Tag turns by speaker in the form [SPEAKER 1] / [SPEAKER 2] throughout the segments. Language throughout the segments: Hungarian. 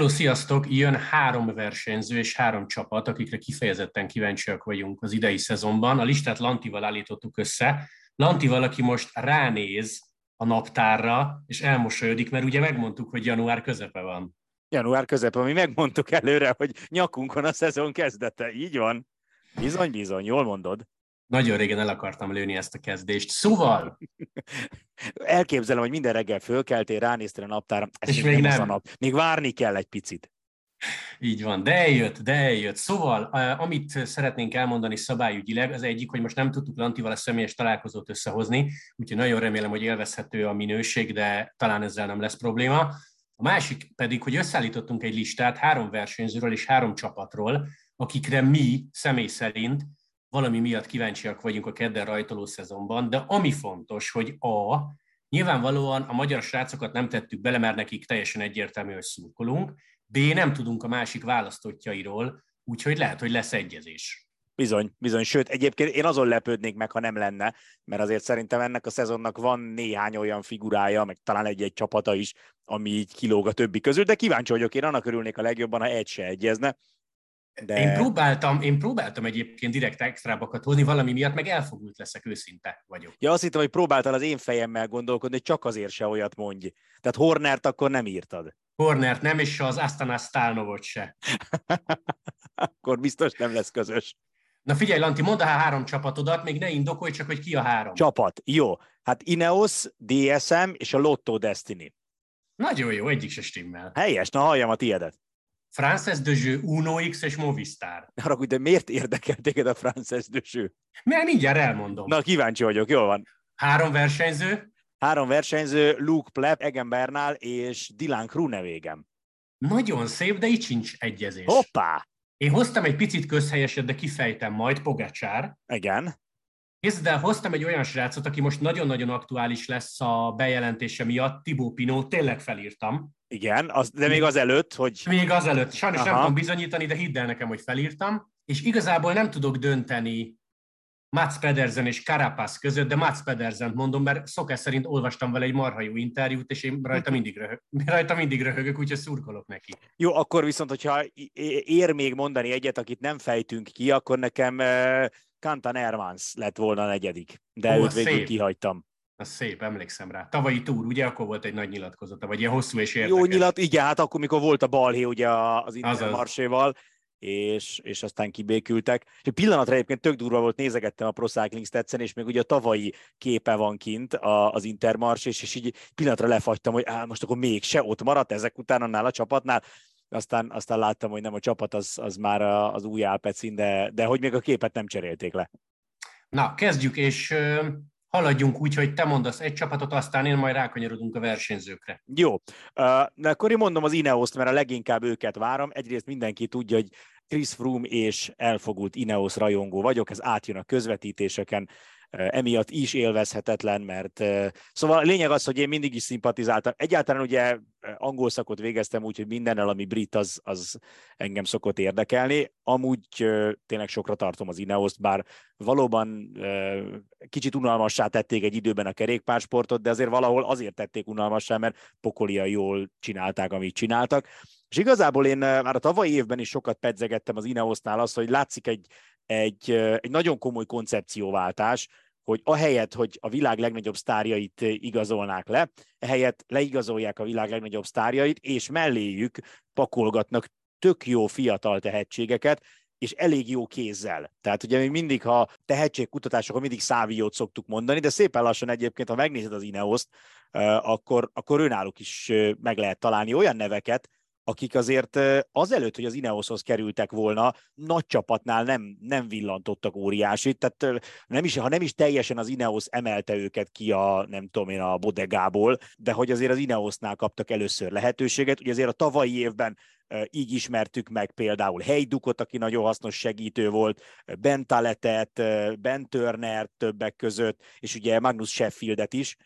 [SPEAKER 1] Hello, sziasztok! Jön három versenyző és három csapat, akikre kifejezetten kíváncsiak vagyunk az idei szezonban. A listát Lantival állítottuk össze. Lantival, aki most ránéz a naptárra, és elmosolyodik, mert ugye megmondtuk, hogy január közepe van.
[SPEAKER 2] Január közepe, mi megmondtuk előre, hogy nyakunkon a szezon kezdete. Így van? Bizony, bizony, jól mondod.
[SPEAKER 1] Nagyon régen el akartam lőni ezt a kezdést. Szóval...
[SPEAKER 2] Elképzelem, hogy minden reggel fölkeltél, ránéztél a naptára, ez és még nem, nem. a nap. Még várni kell egy picit.
[SPEAKER 1] Így van, de eljött, de eljött. Szóval, amit szeretnénk elmondani szabályügyileg, az egyik, hogy most nem tudtuk Lantival a személyes találkozót összehozni, úgyhogy nagyon remélem, hogy élvezhető a minőség, de talán ezzel nem lesz probléma. A másik pedig, hogy összeállítottunk egy listát három versenyzőről és három csapatról, akikre mi személy szerint valami miatt kíváncsiak vagyunk a kedden rajtoló szezonban, de ami fontos, hogy A, nyilvánvalóan a magyar srácokat nem tettük bele, mert nekik teljesen egyértelmű, hogy szurkolunk, B, nem tudunk a másik választottjairól, úgyhogy lehet, hogy lesz egyezés.
[SPEAKER 2] Bizony, bizony. Sőt, egyébként én azon lepődnék meg, ha nem lenne, mert azért szerintem ennek a szezonnak van néhány olyan figurája, meg talán egy-egy csapata is, ami így kilóg a többi közül, de kíváncsi vagyok, én annak örülnék a legjobban, ha egy se egyezne.
[SPEAKER 1] De... Én, próbáltam, én próbáltam egyébként direkt extrábakat hozni, valami miatt meg elfogult leszek, őszinte vagyok.
[SPEAKER 2] Ja, azt hittem, hogy próbáltál az én fejemmel gondolkodni, hogy csak azért se olyat mondj. Tehát Hornert akkor nem írtad.
[SPEAKER 1] Hornert nem, és az Astana Stalnovot se.
[SPEAKER 2] akkor biztos nem lesz közös.
[SPEAKER 1] Na figyelj, Lanti, mondd a három csapatodat, még ne indokolj, csak hogy ki a három.
[SPEAKER 2] Csapat, jó. Hát Ineos, DSM és a Lotto Destiny.
[SPEAKER 1] Nagyon jó, egyik se stimmel.
[SPEAKER 2] Helyes, na halljam a tiedet.
[SPEAKER 1] Frances Jeu, Uno X és Movistar.
[SPEAKER 2] Arra, de miért érdekel téged a Frances Jeu?
[SPEAKER 1] Mert mindjárt elmondom.
[SPEAKER 2] Na, kíváncsi vagyok, jól van.
[SPEAKER 1] Három versenyző?
[SPEAKER 2] Három versenyző, Luke Pleb, Egan Bernal és Dylan Krunevégem.
[SPEAKER 1] Nagyon szép, de itt sincs egyezés.
[SPEAKER 2] Hoppá!
[SPEAKER 1] Én hoztam egy picit közhelyeset, de kifejtem majd, Pogacsár.
[SPEAKER 2] Igen.
[SPEAKER 1] Kész, de hoztam egy olyan srácot, aki most nagyon-nagyon aktuális lesz a bejelentése miatt, Tibó Pino, tényleg felírtam.
[SPEAKER 2] Igen, az, de még az előtt, hogy...
[SPEAKER 1] Még az előtt. Sajnos Aha. nem tudom bizonyítani, de hidd el nekem, hogy felírtam. És igazából nem tudok dönteni Mats Pedersen és Carapaz között, de Mats Pedersen mondom, mert szokás szerint olvastam vele egy marha jó interjút, és én rajta mindig, röhög, rajta mindig röhögök, úgyhogy szurkolok neki.
[SPEAKER 2] Jó, akkor viszont, hogyha ér még mondani egyet, akit nem fejtünk ki, akkor nekem Kantan Ermans lett volna a negyedik, de Ó, őt végül szép. kihagytam.
[SPEAKER 1] Az szép, emlékszem rá. Tavalyi túr, ugye, akkor volt egy nagy nyilatkozata, vagy ilyen hosszú és érdekes.
[SPEAKER 2] Jó nyilat, igen, hát akkor, mikor volt a balhé ugye az Intermarséval, és, és aztán kibékültek. És egy pillanatra egyébként tök durva volt, nézegettem a Pro Cycling Stats-en, és még ugye a tavalyi képe van kint az Intermars, és, és így pillanatra lefagytam, hogy á, most akkor még se ott maradt ezek után annál a csapatnál, aztán, aztán láttam, hogy nem a csapat, az, az már az új Alpecin, de, de hogy még a képet nem cserélték le.
[SPEAKER 1] Na, kezdjük, és haladjunk úgy, hogy te mondasz egy csapatot, aztán én majd rákanyarodunk a versenyzőkre.
[SPEAKER 2] Jó. De akkor én mondom az Ineos-t, mert a leginkább őket várom. Egyrészt mindenki tudja, hogy Chris Froome és elfogult Ineos rajongó vagyok, ez átjön a közvetítéseken, emiatt is élvezhetetlen, mert szóval a lényeg az, hogy én mindig is szimpatizáltam. Egyáltalán ugye angol szakot végeztem, úgyhogy mindennel, ami brit, az, az engem szokott érdekelni. Amúgy tényleg sokra tartom az Ineos-t, bár valóban kicsit unalmassá tették egy időben a kerékpársportot, de azért valahol azért tették unalmassá, mert pokolia jól csinálták, amit csináltak. És igazából én már a tavalyi évben is sokat pedzegettem az Ineosnál azt, hogy látszik egy, egy, egy nagyon komoly koncepcióváltás, hogy ahelyett, hogy a világ legnagyobb sztárjait igazolnák le, ehelyett leigazolják a világ legnagyobb sztárjait, és melléjük pakolgatnak tök jó fiatal tehetségeket, és elég jó kézzel. Tehát ugye még mindig, ha tehetségkutatásokon mindig Száviót szoktuk mondani, de szépen lassan egyébként, ha megnézed az Ineoszt, akkor, akkor önálluk is meg lehet találni olyan neveket, akik azért azelőtt, hogy az Ineoshoz kerültek volna, nagy csapatnál nem, nem villantottak óriásit, tehát nem is, ha nem is teljesen az Ineos emelte őket ki a, nem tudom én, a bodegából, de hogy azért az Ineosnál kaptak először lehetőséget, ugye azért a tavalyi évben így ismertük meg például Heidukot, aki nagyon hasznos segítő volt, Ben Taletet, Ben Turner többek között, és ugye Magnus Sheffieldet is,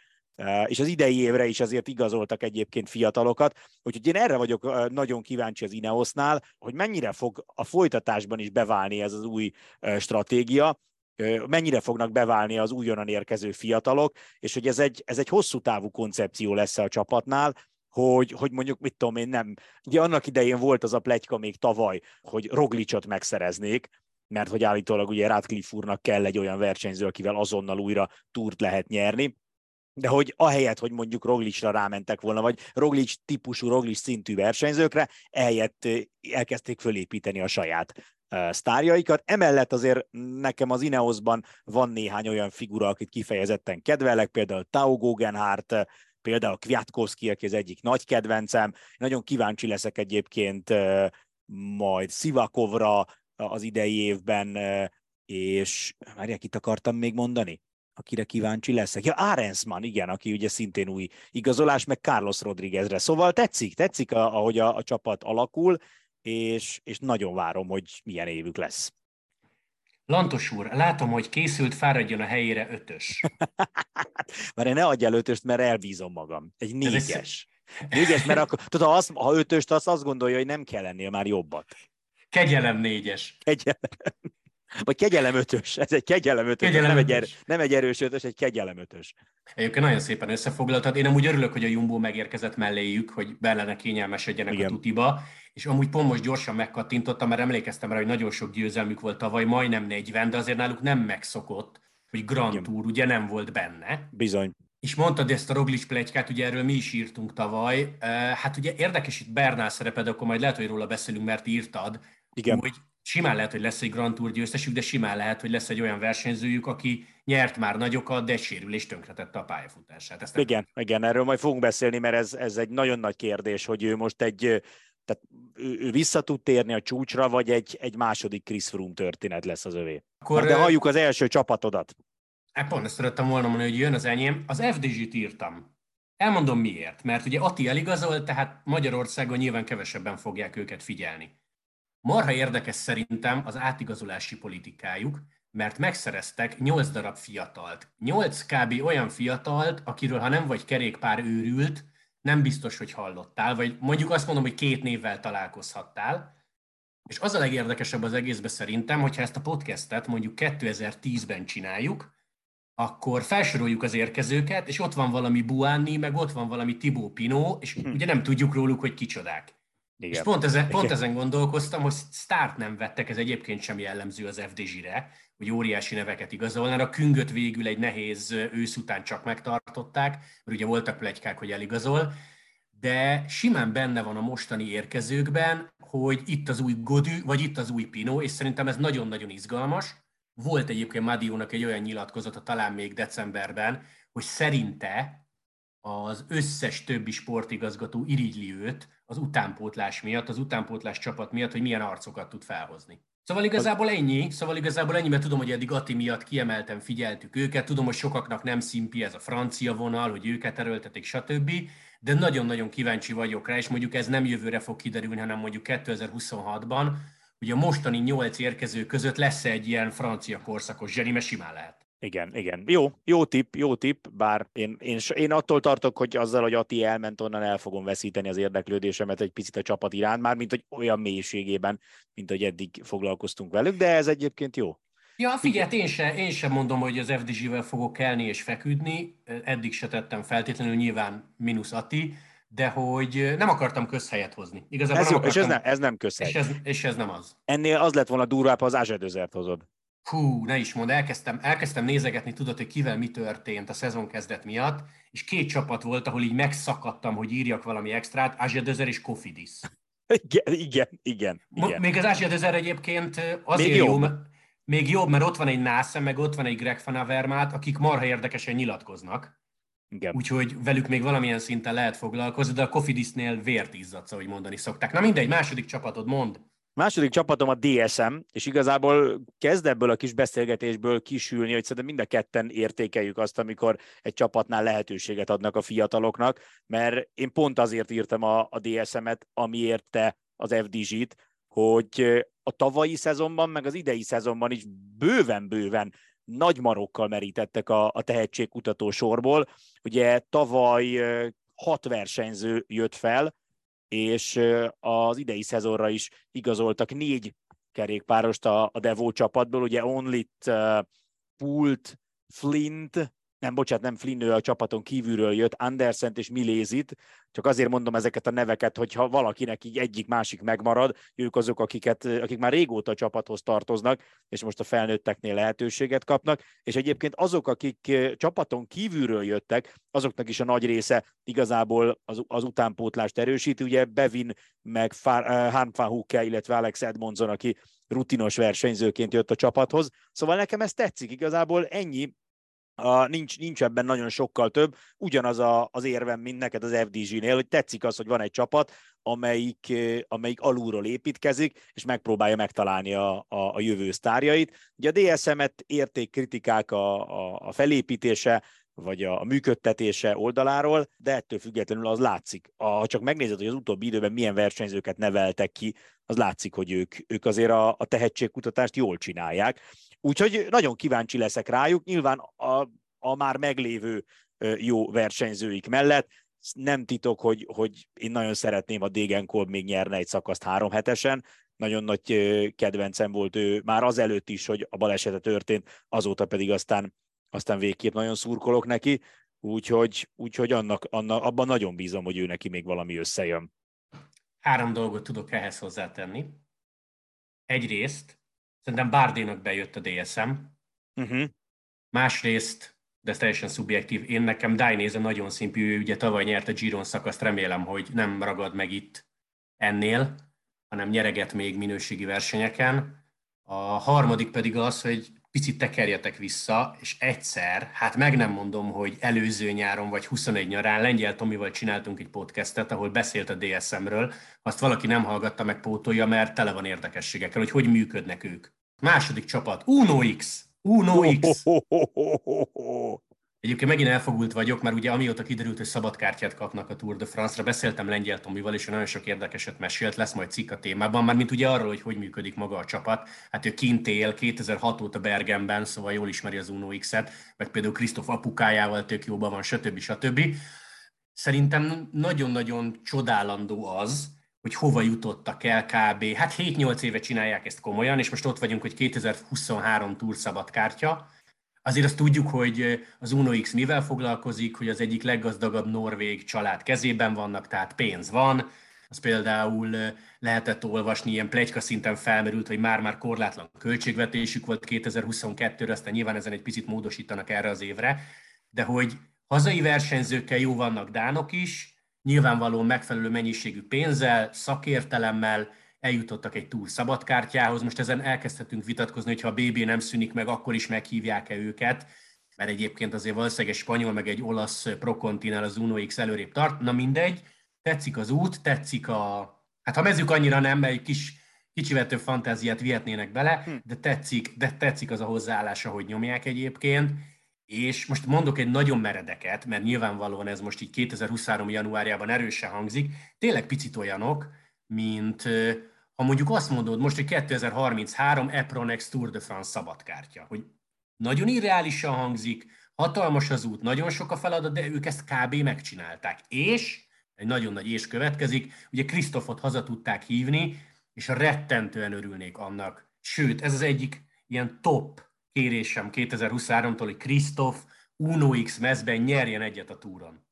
[SPEAKER 2] és az idei évre is azért igazoltak egyébként fiatalokat, úgyhogy én erre vagyok nagyon kíváncsi az Ineosnál, hogy mennyire fog a folytatásban is beválni ez az új stratégia, mennyire fognak beválni az újonnan érkező fiatalok, és hogy ez egy, ez egy hosszú távú koncepció lesz a csapatnál, hogy, hogy mondjuk, mit tudom én, nem. Ugye annak idején volt az a plegyka még tavaly, hogy Roglicot megszereznék, mert hogy állítólag ugye Radcliffe úrnak kell egy olyan versenyző, akivel azonnal újra túrt lehet nyerni, de hogy ahelyett, hogy mondjuk Roglicra rámentek volna, vagy Roglic típusú, Roglic szintű versenyzőkre, ehelyett elkezdték fölépíteni a saját sztárjaikat. Emellett azért nekem az Ineosban van néhány olyan figura, akit kifejezetten kedvelek, például Tau Guggenhardt, például Kwiatkowski, aki az egyik nagy kedvencem. Nagyon kíváncsi leszek egyébként majd Szivakovra az idei évben, és már itt akartam még mondani? Akire kíváncsi leszek. Ja, Arensman, igen, aki ugye szintén új igazolás, meg Carlos Rodriguezre. Szóval tetszik, tetszik, ahogy a, a csapat alakul, és, és nagyon várom, hogy milyen évük lesz.
[SPEAKER 1] Lantos úr, látom, hogy készült, fáradjon a helyére ötös.
[SPEAKER 2] Már én ne adj el ötöst, mert elbízom magam. Egy négyes. Négyes, mert akkor, tudod, ha, az, ha ötöst, az azt gondolja, hogy nem kell lennie már jobbat.
[SPEAKER 1] Kegyelem négyes.
[SPEAKER 2] Kegyelem. Vagy kegyelem ötös. Ez egy kegyelem ötös. Kegyelem nem, egy er, nem egy erős ötös, egy kegyelem ötös.
[SPEAKER 1] Egyébként nagyon szépen összefoglaltad. Én amúgy örülök, hogy a Jumbo megérkezett melléjük, hogy bellene kényelmesedjenek Igen. a tutiba, és amúgy pont most gyorsan megkattintottam, mert emlékeztem rá, hogy nagyon sok győzelmük volt tavaly, majdnem 40, de azért náluk nem megszokott, hogy Grand Igen. Tour ugye nem volt benne.
[SPEAKER 2] Bizony.
[SPEAKER 1] És mondtad ezt a Roglic plegykát, ugye erről mi is írtunk tavaly. Hát ugye érdekes itt Bernál szereped, akkor majd lehet, hogy róla beszélünk, mert írtad, Igen. hogy simán lehet, hogy lesz egy Grand Tour győztesük, de simán lehet, hogy lesz egy olyan versenyzőjük, aki nyert már nagyokat, de egy sérülés tönkretette a pályafutását.
[SPEAKER 2] Ezt igen, nem... igen, erről majd fogunk beszélni, mert ez, ez egy nagyon nagy kérdés, hogy ő most egy, tehát ő, ő vissza tud térni a csúcsra, vagy egy, egy második Chris Froome történet lesz az övé. Akkor, de halljuk az első csapatodat.
[SPEAKER 1] Hát pont ezt szerettem volna mondani, hogy jön az enyém. Az FDG-t írtam. Elmondom miért. Mert ugye Ati eligazolt, tehát Magyarországon nyilván kevesebben fogják őket figyelni. Marha érdekes szerintem az átigazolási politikájuk, mert megszereztek 8 darab fiatalt. 8 kb. olyan fiatalt, akiről ha nem vagy kerékpár őrült, nem biztos, hogy hallottál, vagy mondjuk azt mondom, hogy két névvel találkozhattál. És az a legérdekesebb az egészben szerintem, hogyha ezt a podcastet mondjuk 2010-ben csináljuk, akkor felsoroljuk az érkezőket, és ott van valami Buánni, meg ott van valami Tibó Pinó, és hm. ugye nem tudjuk róluk, hogy kicsodák. Igen. És pont ezen, pont ezen gondolkoztam, hogy start nem vettek, ez egyébként sem jellemző az FDZ-re, hogy óriási neveket igazolnának. A Küngöt végül egy nehéz ősz után csak megtartották, mert ugye voltak plegykák, hogy eligazol, de simán benne van a mostani érkezőkben, hogy itt az új Godű, vagy itt az új Pino, és szerintem ez nagyon-nagyon izgalmas. Volt egyébként Madiónak egy olyan nyilatkozata talán még decemberben, hogy szerinte az összes többi sportigazgató irigyli őt az utánpótlás miatt, az utánpótlás csapat miatt, hogy milyen arcokat tud felhozni. Szóval igazából ennyi, szóval igazából ennyi, mert tudom, hogy eddig Ati miatt kiemelten figyeltük őket, tudom, hogy sokaknak nem szimpi ez a francia vonal, hogy őket erőltetik, stb., de nagyon-nagyon kíváncsi vagyok rá, és mondjuk ez nem jövőre fog kiderülni, hanem mondjuk 2026-ban, hogy a mostani nyolc érkező között lesz egy ilyen francia korszakos zseni, mert simán lehet.
[SPEAKER 2] Igen, igen. Jó, jó tipp, jó tipp, bár én, én, én attól tartok, hogy azzal, hogy Ati elment onnan, el fogom veszíteni az érdeklődésemet egy picit a csapat iránt, már mint hogy olyan mélységében, mint hogy eddig foglalkoztunk velük, de ez egyébként jó.
[SPEAKER 1] Ja, figyelj, én sem, én sem mondom, hogy az FDG-vel fogok kelni és feküdni, eddig se tettem feltétlenül, nyilván mínusz Ati, de hogy nem akartam közhelyet hozni.
[SPEAKER 2] Igazából ez, nem jó, akartam, és ez, ne, ez nem közhely.
[SPEAKER 1] És ez, és ez nem az.
[SPEAKER 2] Ennél az lett volna durvább, ha az Ázsedözert hozod.
[SPEAKER 1] Hú, ne is mond, elkezdtem, elkezdtem nézegetni, tudod, hogy kivel mi történt a szezon kezdet miatt, és két csapat volt, ahol így megszakadtam, hogy írjak valami extrát, Ázsia Dözer és Kofidis.
[SPEAKER 2] Igen, igen, igen. igen.
[SPEAKER 1] Még az Ázsia Dözer egyébként azért még jó, mert, még jobb, mert ott van egy Nászem, meg ott van egy Greg Van Avermaet, akik marha érdekesen nyilatkoznak. Igen. Úgyhogy velük még valamilyen szinten lehet foglalkozni, de a Kofidisnél vért izzadsz, ahogy mondani szokták. Na mindegy, második csapatod, mond.
[SPEAKER 2] Második csapatom a DSM, és igazából kezd ebből a kis beszélgetésből kisülni, hogy szerintem mind a ketten értékeljük azt, amikor egy csapatnál lehetőséget adnak a fiataloknak, mert én pont azért írtam a, a DSM-et, amiért te az FDG-t, hogy a tavalyi szezonban, meg az idei szezonban is bőven-bőven nagy marokkal merítettek a, a tehetségkutató sorból. Ugye tavaly hat versenyző jött fel, és az idei szezonra is igazoltak négy kerékpárost a, a Devo csapatból, ugye Onlit, Pult, Flint, nem, bocsánat, nem Flinnő a csapaton kívülről jött, Andersen és Milézit, csak azért mondom ezeket a neveket, hogyha valakinek így egyik-másik megmarad, ők azok, akiket, akik már régóta a csapathoz tartoznak, és most a felnőtteknél lehetőséget kapnak, és egyébként azok, akik csapaton kívülről jöttek, azoknak is a nagy része igazából az, az utánpótlást erősíti, ugye Bevin, meg Han Van Hukke, illetve Alex Edmondson, aki rutinos versenyzőként jött a csapathoz. Szóval nekem ez tetszik, igazából ennyi a, nincs, nincs ebben nagyon sokkal több. Ugyanaz a, az érvem, mint neked az FDG-nél, hogy tetszik az, hogy van egy csapat, amelyik, amelyik alulról építkezik, és megpróbálja megtalálni a, a, a jövő sztárjait. Ugye a DSM-et érték kritikák a, a, a felépítése, vagy a működtetése oldaláról, de ettől függetlenül az látszik. Ha csak megnézed, hogy az utóbbi időben milyen versenyzőket neveltek ki, az látszik, hogy ők, ők azért a, a tehetségkutatást jól csinálják. Úgyhogy nagyon kíváncsi leszek rájuk, nyilván a, a már meglévő jó versenyzőik mellett. Nem titok, hogy, hogy én nagyon szeretném, a Degenkolb még nyerne egy szakaszt három hetesen, nagyon nagy kedvencem volt ő már azelőtt is, hogy a balesete történt, azóta pedig aztán, aztán végképp nagyon szurkolok neki, úgyhogy, úgyhogy annak, annak, abban nagyon bízom, hogy ő neki még valami összejön.
[SPEAKER 1] Három dolgot tudok ehhez hozzátenni. Egyrészt Szerintem Bárdénak bejött a DSM. Uh-huh. Mhm. Másrészt, de ez teljesen szubjektív, én nekem Dainese nagyon szimplű, ugye tavaly nyert a Giron szakaszt, remélem, hogy nem ragad meg itt ennél, hanem nyereget még minőségi versenyeken. A harmadik pedig az, hogy picit tekerjetek vissza, és egyszer, hát meg nem mondom, hogy előző nyáron vagy 21 nyarán Lengyel Tomival csináltunk egy podcastet, ahol beszélt a DSM-ről, azt valaki nem hallgatta meg pótolja, mert tele van érdekességekkel, hogy hogy működnek ők. Második csapat, Uno X. Egyébként megint elfogult vagyok, mert ugye amióta kiderült, hogy szabadkártyát kapnak a Tour de France-ra, beszéltem Lengyel Tomival, és nagyon sok érdekeset mesélt, lesz majd cikk a témában, már mint ugye arról, hogy hogy működik maga a csapat. Hát ő kint él 2006 óta Bergenben, szóval jól ismeri az Uno X-et, meg például Krisztof apukájával tök jóban van, stb. stb. Szerintem nagyon-nagyon csodálandó az, hogy hova jutottak el kb. Hát 7-8 éve csinálják ezt komolyan, és most ott vagyunk, hogy 2023 Tour szabadkártya, Azért azt tudjuk, hogy az Uno X mivel foglalkozik, hogy az egyik leggazdagabb norvég család kezében vannak, tehát pénz van. Az például lehetett olvasni, ilyen plegyka szinten felmerült, hogy már-már korlátlan költségvetésük volt 2022-re, aztán nyilván ezen egy picit módosítanak erre az évre, de hogy hazai versenyzőkkel jó vannak dánok is, nyilvánvalóan megfelelő mennyiségű pénzzel, szakértelemmel, eljutottak egy túl szabadkártyához. Most ezen elkezdhetünk vitatkozni, hogy ha a BB nem szűnik meg, akkor is meghívják-e őket, mert egyébként azért valószínűleg egy spanyol, meg egy olasz prokontinál az Uno X előrébb tart. Na mindegy, tetszik az út, tetszik a... Hát ha mezük annyira nem, mert egy kis, kicsivel több fantáziát vihetnének bele, hm. de tetszik, de tetszik az a hozzáállás, ahogy nyomják egyébként. És most mondok egy nagyon meredeket, mert nyilvánvalóan ez most így 2023. januárjában erősen hangzik, tényleg picit olyanok, mint ha mondjuk azt mondod most, hogy 2033 Epronex Tour de France szabadkártya, hogy nagyon irreálisan hangzik, hatalmas az út, nagyon sok a feladat, de ők ezt kb. megcsinálták. És, egy nagyon nagy és következik, ugye Krisztofot haza tudták hívni, és rettentően örülnék annak. Sőt, ez az egyik ilyen top kérésem 2023-tól, hogy Krisztof Uno X mezben nyerjen egyet a túron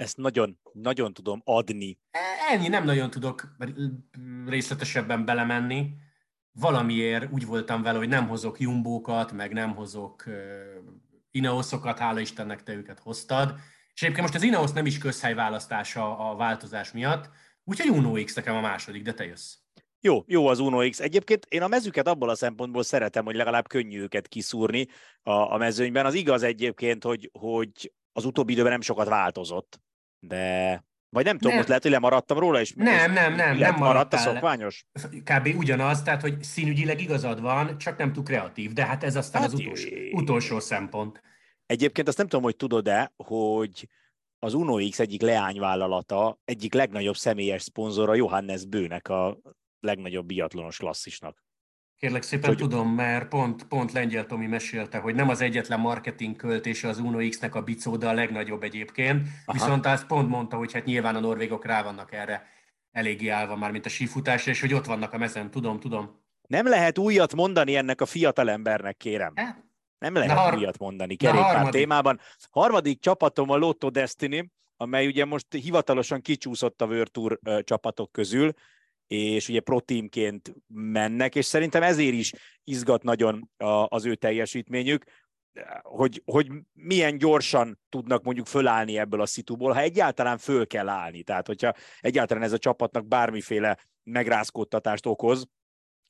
[SPEAKER 2] ezt nagyon, nagyon tudom adni.
[SPEAKER 1] Ennyi nem nagyon tudok részletesebben belemenni. Valamiért úgy voltam vele, hogy nem hozok jumbókat, meg nem hozok uh, Ineoszokat, hála Istennek te őket hoztad. És egyébként most az Ineos nem is közhely választása a változás miatt, úgyhogy Uno X nekem a második, de te jössz.
[SPEAKER 2] Jó, jó az Uno X. Egyébként én a mezüket abból a szempontból szeretem, hogy legalább könnyű őket kiszúrni a, a mezőnyben. Az igaz egyébként, hogy, hogy az utóbbi időben nem sokat változott de vagy nem tudom, nem. most lehet, hogy lemaradtam róla, és
[SPEAKER 1] nem, nem, nem, nem
[SPEAKER 2] maradt a szokványos?
[SPEAKER 1] Kb. ugyanaz, tehát, hogy színügyileg igazad van, csak nem túl kreatív, de hát ez aztán hát az utolsó, utolsó szempont.
[SPEAKER 2] Egyébként azt nem tudom, hogy tudod-e, hogy az Uno X egyik leányvállalata, egyik legnagyobb személyes szponzora Johannes Bőnek, a legnagyobb biatlonos klasszisnak.
[SPEAKER 1] Kérlek szépen hogy... tudom, mert pont, pont Lengyel Tomi mesélte, hogy nem az egyetlen marketing költése az Uno X-nek a bicó, de a legnagyobb egyébként. Aha. Viszont azt pont mondta, hogy hát nyilván a norvégok rá vannak erre eléggé állva már, mint a sífutásra, és hogy ott vannak a mezen. Tudom, tudom.
[SPEAKER 2] Nem lehet újat mondani ennek a fiatalembernek, kérem.
[SPEAKER 1] Hát,
[SPEAKER 2] Nem lehet har- újat mondani kerékpár témában. Harmadik csapatom a Lotto Destiny, amely ugye most hivatalosan kicsúszott a World Tour csapatok közül, és ugye proteamként mennek, és szerintem ezért is izgat nagyon az ő teljesítményük, hogy, hogy milyen gyorsan tudnak mondjuk fölállni ebből a szituból, ha egyáltalán föl kell állni. Tehát, hogyha egyáltalán ez a csapatnak bármiféle megrázkódtatást okoz,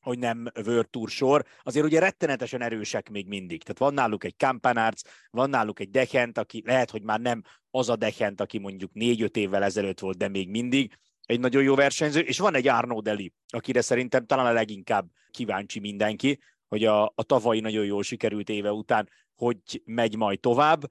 [SPEAKER 2] hogy nem World Tour sor, azért ugye rettenetesen erősek még mindig. Tehát van náluk egy Campanarts, van náluk egy Dechent, aki lehet, hogy már nem az a Dechent, aki mondjuk négy-öt évvel ezelőtt volt, de még mindig egy nagyon jó versenyző, és van egy Arnaud Deli, akire szerintem talán a leginkább kíváncsi mindenki, hogy a, a tavalyi nagyon jól sikerült éve után hogy megy majd tovább,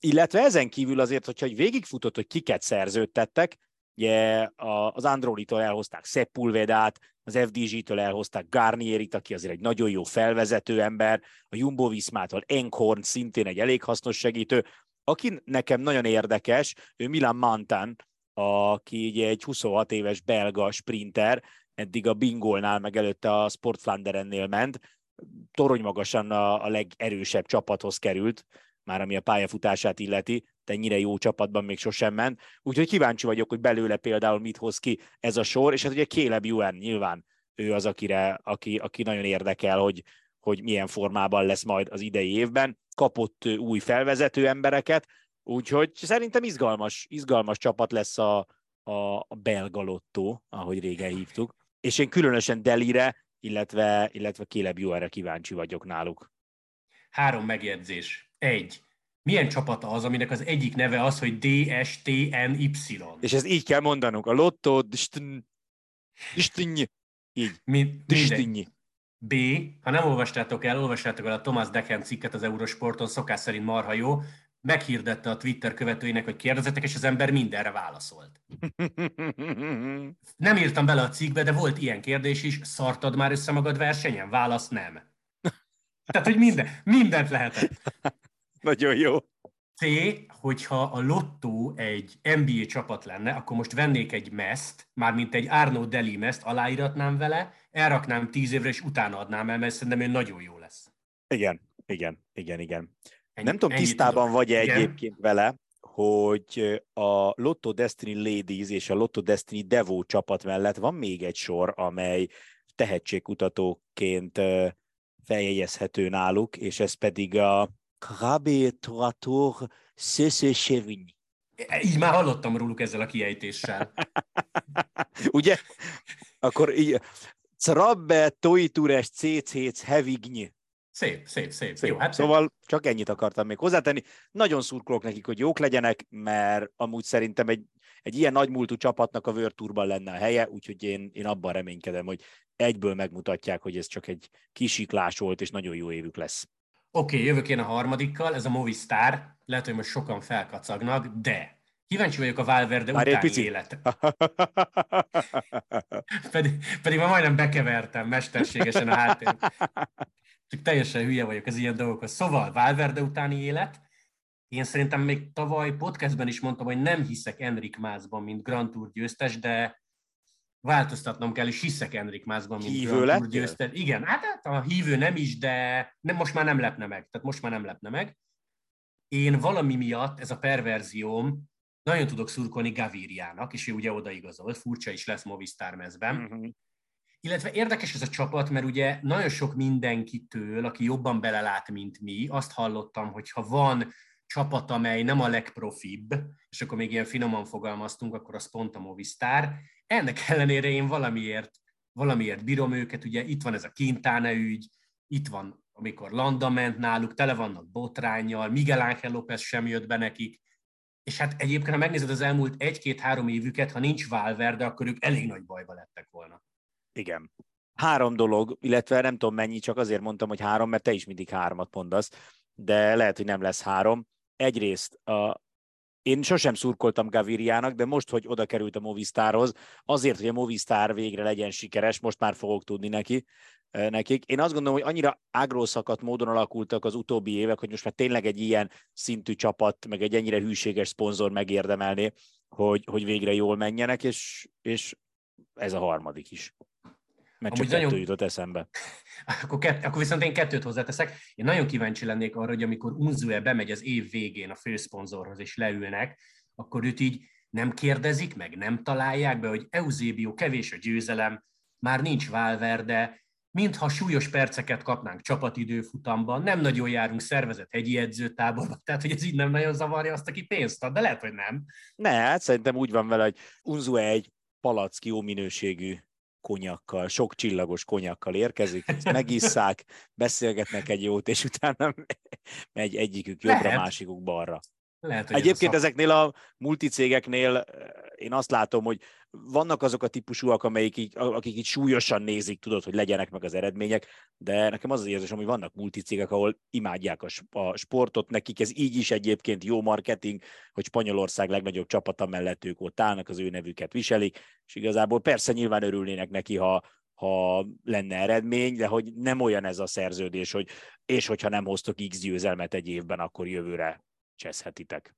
[SPEAKER 2] illetve ezen kívül azért, hogyha egy végigfutott, hogy kiket szerződtettek, ugye az Androlitól elhozták Sepulvedát, az FDG-től elhozták Garnierit, aki azért egy nagyon jó felvezető ember, a Jumbo Viszmától Enkhorn szintén egy elég hasznos segítő, aki nekem nagyon érdekes, ő Milan Mantan, aki ugye egy 26 éves belga sprinter, eddig a Bingolnál, meg előtte a Sportflanderennél ment, torony magasan a, a legerősebb csapathoz került, már ami a pályafutását illeti, de ennyire jó csapatban még sosem ment. Úgyhogy kíváncsi vagyok, hogy belőle például mit hoz ki ez a sor, és hát ugye Caleb Ewan nyilván ő az, akire, aki, aki nagyon érdekel, hogy, hogy milyen formában lesz majd az idei évben. Kapott új felvezető embereket, úgyhogy szerintem izgalmas, izgalmas csapat lesz a, a, a belga lottó, ahogy régen hívtuk. És én különösen Delire, illetve, illetve Caleb Ewanre kíváncsi vagyok náluk.
[SPEAKER 1] Három megjegyzés. Egy milyen csapat az, aminek az egyik neve az, hogy DSTNY.
[SPEAKER 2] És ezt így kell mondanunk. A Lotto Így.
[SPEAKER 1] Mind, B. Ha nem olvastátok el, olvastátok el a Thomas Decken cikket az Eurosporton, szokás szerint marha jó, meghirdette a Twitter követőinek, hogy kérdezetek, és az ember mindenre válaszolt. Nem írtam bele a cikkbe, de volt ilyen kérdés is, szartad már össze magad versenyen? Válasz nem. Tehát, hogy minden, mindent lehetett.
[SPEAKER 2] Nagyon jó.
[SPEAKER 1] C, hogyha a Lotto egy NBA csapat lenne, akkor most vennék egy meszt, mármint egy Arno Deli meszt, aláíratnám vele, elraknám tíz évre, és utána adnám el, mert szerintem ő nagyon jó lesz.
[SPEAKER 2] Igen, igen, igen, igen. Ennyi, Nem tudom, tisztában vagy-e egyébként vele, hogy a Lotto Destiny Ladies és a Lotto Destiny Devo csapat mellett van még egy sor, amely tehetségkutatóként feljegyezhető náluk, és ez pedig a Krabé Torator Szöszösevny.
[SPEAKER 1] Így már hallottam róluk ezzel a kiejtéssel.
[SPEAKER 2] Ugye? Akkor így, Crabbe Toitures CC Hevigny.
[SPEAKER 1] Szép, szép, szép. szép. Jó,
[SPEAKER 2] hát szóval csak ennyit akartam még hozzátenni. Nagyon szurkolok nekik, hogy jók legyenek, mert amúgy szerintem egy, egy ilyen nagymúltú csapatnak a World Tourban lenne a helye, úgyhogy én, én abban reménykedem, hogy egyből megmutatják, hogy ez csak egy kisiklás volt, és nagyon jó évük lesz.
[SPEAKER 1] Oké, okay, jövök én a harmadikkal, ez a Movistar, lehet, hogy most sokan felkacagnak, de kíváncsi vagyok a Valverde Már utáni élet. pedig, pedig már majdnem bekevertem mesterségesen a háttér. Csak teljesen hülye vagyok az ilyen dolgokhoz. Szóval Valverde utáni élet, én szerintem még tavaly podcastben is mondtam, hogy nem hiszek Enrik Mászban, mint Grand Tour győztes, de változtatnom kell, és hiszek Enrik Mászban, mint
[SPEAKER 2] hívő Grand Tour győztes.
[SPEAKER 1] Igen, hát, hát a hívő nem is, de nem, most már nem lepne meg. Tehát most már nem lepne meg. Én valami miatt, ez a perverzióm, nagyon tudok szurkolni Gaviriának, és ő ugye odaigazolt, furcsa is lesz Movistar mezben. Uh-huh. Illetve érdekes ez a csapat, mert ugye nagyon sok mindenkitől, aki jobban belelát, mint mi, azt hallottam, hogy ha van csapat, amely nem a legprofibb, és akkor még ilyen finoman fogalmaztunk, akkor az pont a Movistar. Ennek ellenére én valamiért, valamiért bírom őket, ugye itt van ez a Quintana ügy, itt van, amikor Landa ment náluk, tele vannak botrányjal, Miguel Ángel López sem jött be nekik, és hát egyébként, ha megnézed az elmúlt egy-két-három évüket, ha nincs Valverde, akkor ők elég nagy bajba lettek volna.
[SPEAKER 2] Igen. Három dolog, illetve nem tudom mennyi, csak azért mondtam, hogy három, mert te is mindig hármat mondasz, de lehet, hogy nem lesz három. Egyrészt a, én sosem szurkoltam Gaviriának, de most, hogy oda került a Movistarhoz, azért, hogy a Movistar végre legyen sikeres, most már fogok tudni neki, nekik. Én azt gondolom, hogy annyira ágrószakadt módon alakultak az utóbbi évek, hogy most már tényleg egy ilyen szintű csapat, meg egy ennyire hűséges szponzor megérdemelné, hogy, hogy végre jól menjenek, és, és ez a harmadik is. Mert csak nagyon... jutott eszembe.
[SPEAKER 1] akkor, kett, akkor viszont én kettőt hozzáteszek. Én nagyon kíváncsi lennék arra, hogy amikor Unzue bemegy az év végén a főszponzorhoz, és leülnek, akkor őt így nem kérdezik meg, nem találják be, hogy Eusebio kevés a győzelem, már nincs Valverde, mintha súlyos perceket kapnánk csapatidőfutamban, nem nagyon járunk szervezett hegyi edzőtáborba, tehát hogy ez így nem nagyon zavarja azt, aki pénzt ad, de lehet, hogy nem.
[SPEAKER 2] Ne, hát szerintem úgy van vele, hogy Unzue egy palack jó minőségű konyakkal, sok csillagos konyakkal érkezik, megisszák, beszélgetnek egy jót, és utána megy egyikük jobbra, Lehet. másikuk balra. Lehet, hogy Egyébként szak... ezeknél a multicégeknél eh, én azt látom, hogy vannak azok a típusúak, amelyik így, akik így súlyosan nézik, tudod, hogy legyenek meg az eredmények, de nekem az az érzésem, hogy vannak multicégek, ahol imádják a, a sportot, nekik ez így is egyébként jó marketing, hogy Spanyolország legnagyobb csapata mellett ők ott állnak, az ő nevüket viselik, és igazából persze nyilván örülnének neki, ha, ha lenne eredmény, de hogy nem olyan ez a szerződés, hogy és hogyha nem hoztok X győzelmet egy évben, akkor jövőre cseszhetitek.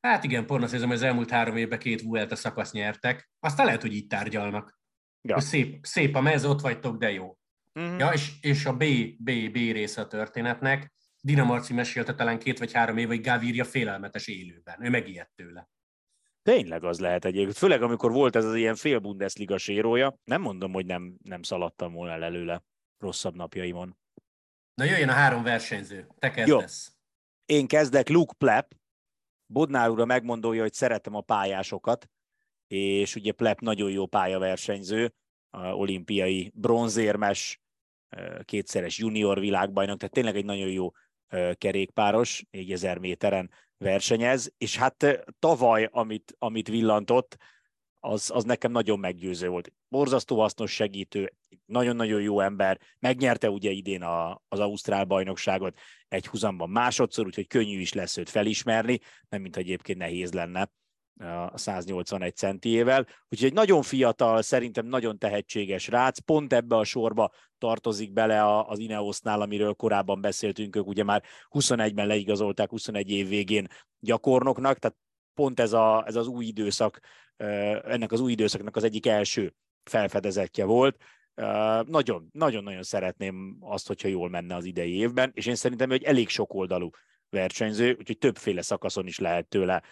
[SPEAKER 1] Hát igen, hiszem, hogy az elmúlt három évben két Vuelta szakasz nyertek. Aztán lehet, hogy így tárgyalnak. Ja. Szép, szép a mez, ott vagytok, de jó. Uh-huh. Ja, és, és a B, B, B része a történetnek. Dina Marci mesélte talán két vagy három év, hogy Gaviria félelmetes élőben. Ő megijedt tőle.
[SPEAKER 2] Tényleg az lehet egyébként. Főleg, amikor volt ez az ilyen fél Bundesliga sérója, nem mondom, hogy nem, nem szaladtam volna el előle rosszabb napjaimon.
[SPEAKER 1] Na jöjjön a három versenyző. Te kezdesz. Jó.
[SPEAKER 2] Én kezdek Luke Plepp, Bodnár úr megmondója, hogy szeretem a pályásokat, és ugye Plepp nagyon jó pályaversenyző, a olimpiai bronzérmes, kétszeres junior világbajnok, tehát tényleg egy nagyon jó kerékpáros, 4000 méteren versenyez, és hát tavaly, amit, amit villantott, az, az nekem nagyon meggyőző volt. Borzasztó hasznos segítő, nagyon-nagyon jó ember, megnyerte ugye idén a, az Ausztrál bajnokságot egy huzamban másodszor, úgyhogy könnyű is lesz őt felismerni, nem mint egyébként nehéz lenne a 181 centiével. Úgyhogy egy nagyon fiatal, szerintem nagyon tehetséges rác, pont ebbe a sorba tartozik bele az Ineosnál, amiről korábban beszéltünk, ők ugye már 21-ben leigazolták 21 év végén gyakornoknak, tehát pont ez, a, ez az új időszak, ennek az új időszaknak az egyik első felfedezetje volt. Nagyon, nagyon-nagyon szeretném azt, hogyha jól menne az idei évben, és én szerintem, hogy elég sok oldalú versenyző, úgyhogy többféle szakaszon is lehet tőle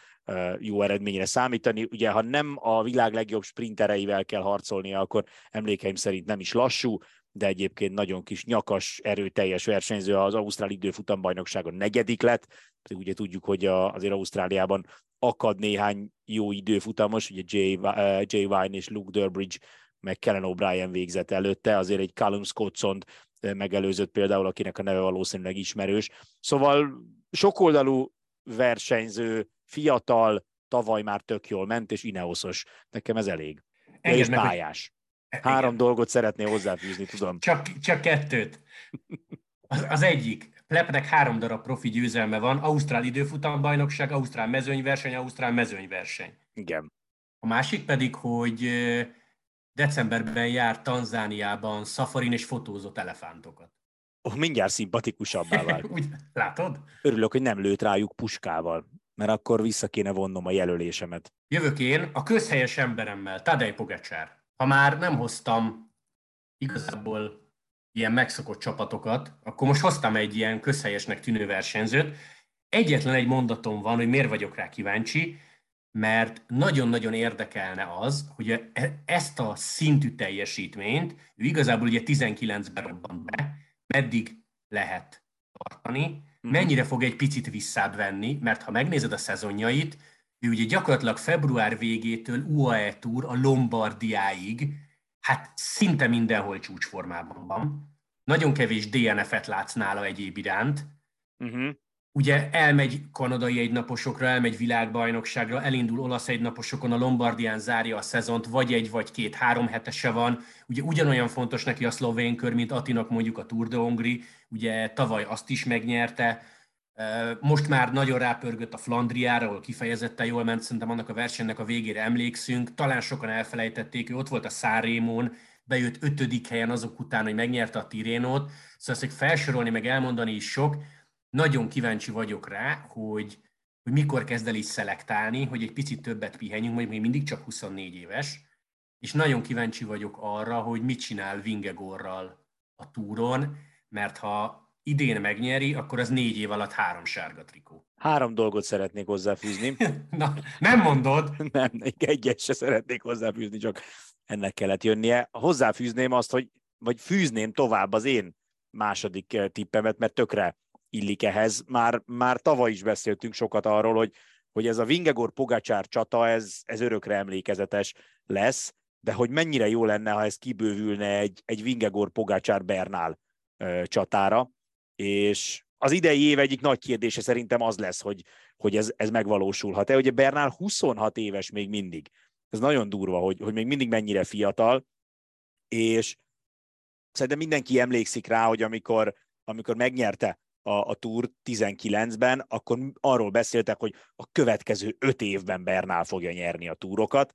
[SPEAKER 2] jó eredményre számítani. Ugye, ha nem a világ legjobb sprintereivel kell harcolnia, akkor emlékeim szerint nem is lassú, de egyébként nagyon kis nyakas, erőteljes versenyző az Ausztrál időfutambajnokságon negyedik lett, pedig ugye tudjuk, hogy azért Ausztráliában akad néhány jó időfutamos, ugye Jay, uh, Jay Vine és Luke Durbridge, meg Kellen O'Brien végzett előtte, azért egy Callum Scottson megelőzött például, akinek a neve valószínűleg ismerős. Szóval sokoldalú versenyző, fiatal, tavaly már tök jól ment, és Ineosos. Nekem ez elég. Engedd és meg, pályás. Három Igen. dolgot szeretnél hozzáfűzni, tudom.
[SPEAKER 1] Csak, csak kettőt. Az, az egyik, Plepnek három darab profi győzelme van, Ausztrál időfutambajnokság, Ausztrál mezőnyverseny, Ausztrál mezőnyverseny.
[SPEAKER 2] Igen.
[SPEAKER 1] A másik pedig, hogy decemberben jár Tanzániában szafarin és fotózott elefántokat.
[SPEAKER 2] Oh, mindjárt szimpatikusabbá vált.
[SPEAKER 1] Úgy, látod?
[SPEAKER 2] Örülök, hogy nem lőtt rájuk puskával, mert akkor vissza kéne vonnom a jelölésemet.
[SPEAKER 1] Jövök én a közhelyes emberemmel, Tadej Pogacsár. Ha már nem hoztam igazából ilyen megszokott csapatokat, akkor most hoztam egy ilyen közhelyesnek tűnő versenyzőt. Egyetlen egy mondatom van, hogy miért vagyok rá kíváncsi, mert nagyon-nagyon érdekelne az, hogy e- ezt a szintű teljesítményt ő igazából ugye 19-ben robbant be, meddig lehet tartani, mhm. mennyire fog egy picit visszább venni, mert ha megnézed a szezonjait, ő ugye gyakorlatilag február végétől UAE Tour a Lombardiáig, hát szinte mindenhol csúcsformában van. Nagyon kevés DNF-et látsz nála egyéb iránt. Uh-huh ugye elmegy kanadai egynaposokra, elmegy világbajnokságra, elindul olasz egynaposokon, a Lombardián zárja a szezont, vagy egy, vagy két, három hetese van. Ugye ugyanolyan fontos neki a szlovén kör, mint Atinak mondjuk a Tour de Hongri, ugye tavaly azt is megnyerte, most már nagyon rápörgött a Flandriára, ahol kifejezetten jól ment, szerintem annak a versenynek a végére emlékszünk. Talán sokan elfelejtették, ő ott volt a Szárémon, bejött ötödik helyen azok után, hogy megnyerte a Tirénót. Szóval ezt felsorolni, meg elmondani is sok, nagyon kíváncsi vagyok rá, hogy, hogy mikor kezd el is szelektálni, hogy egy picit többet pihenjünk, mondjuk még mindig csak 24 éves, és nagyon kíváncsi vagyok arra, hogy mit csinál Vingegorral a túron, mert ha idén megnyeri, akkor az négy év alatt három sárga trikó.
[SPEAKER 2] Három dolgot szeretnék hozzáfűzni.
[SPEAKER 1] Na, nem mondod?
[SPEAKER 2] nem, egyet se szeretnék hozzáfűzni, csak ennek kellett jönnie. Hozzáfűzném azt, hogy, vagy fűzném tovább az én második eh, tippemet, mert tökre illik ehhez. Már, már tavaly is beszéltünk sokat arról, hogy, hogy ez a Vingegor Pogacsár csata, ez, ez örökre emlékezetes lesz, de hogy mennyire jó lenne, ha ez kibővülne egy, egy Vingegor Pogacsár Bernál ö, csatára, és az idei év egyik nagy kérdése szerintem az lesz, hogy, hogy ez, ez megvalósulhat-e. Ugye Bernál 26 éves még mindig. Ez nagyon durva, hogy, hogy még mindig mennyire fiatal, és szerintem mindenki emlékszik rá, hogy amikor, amikor megnyerte a, a Tour 19-ben, akkor arról beszéltek, hogy a következő öt évben Bernál fogja nyerni a túrokat.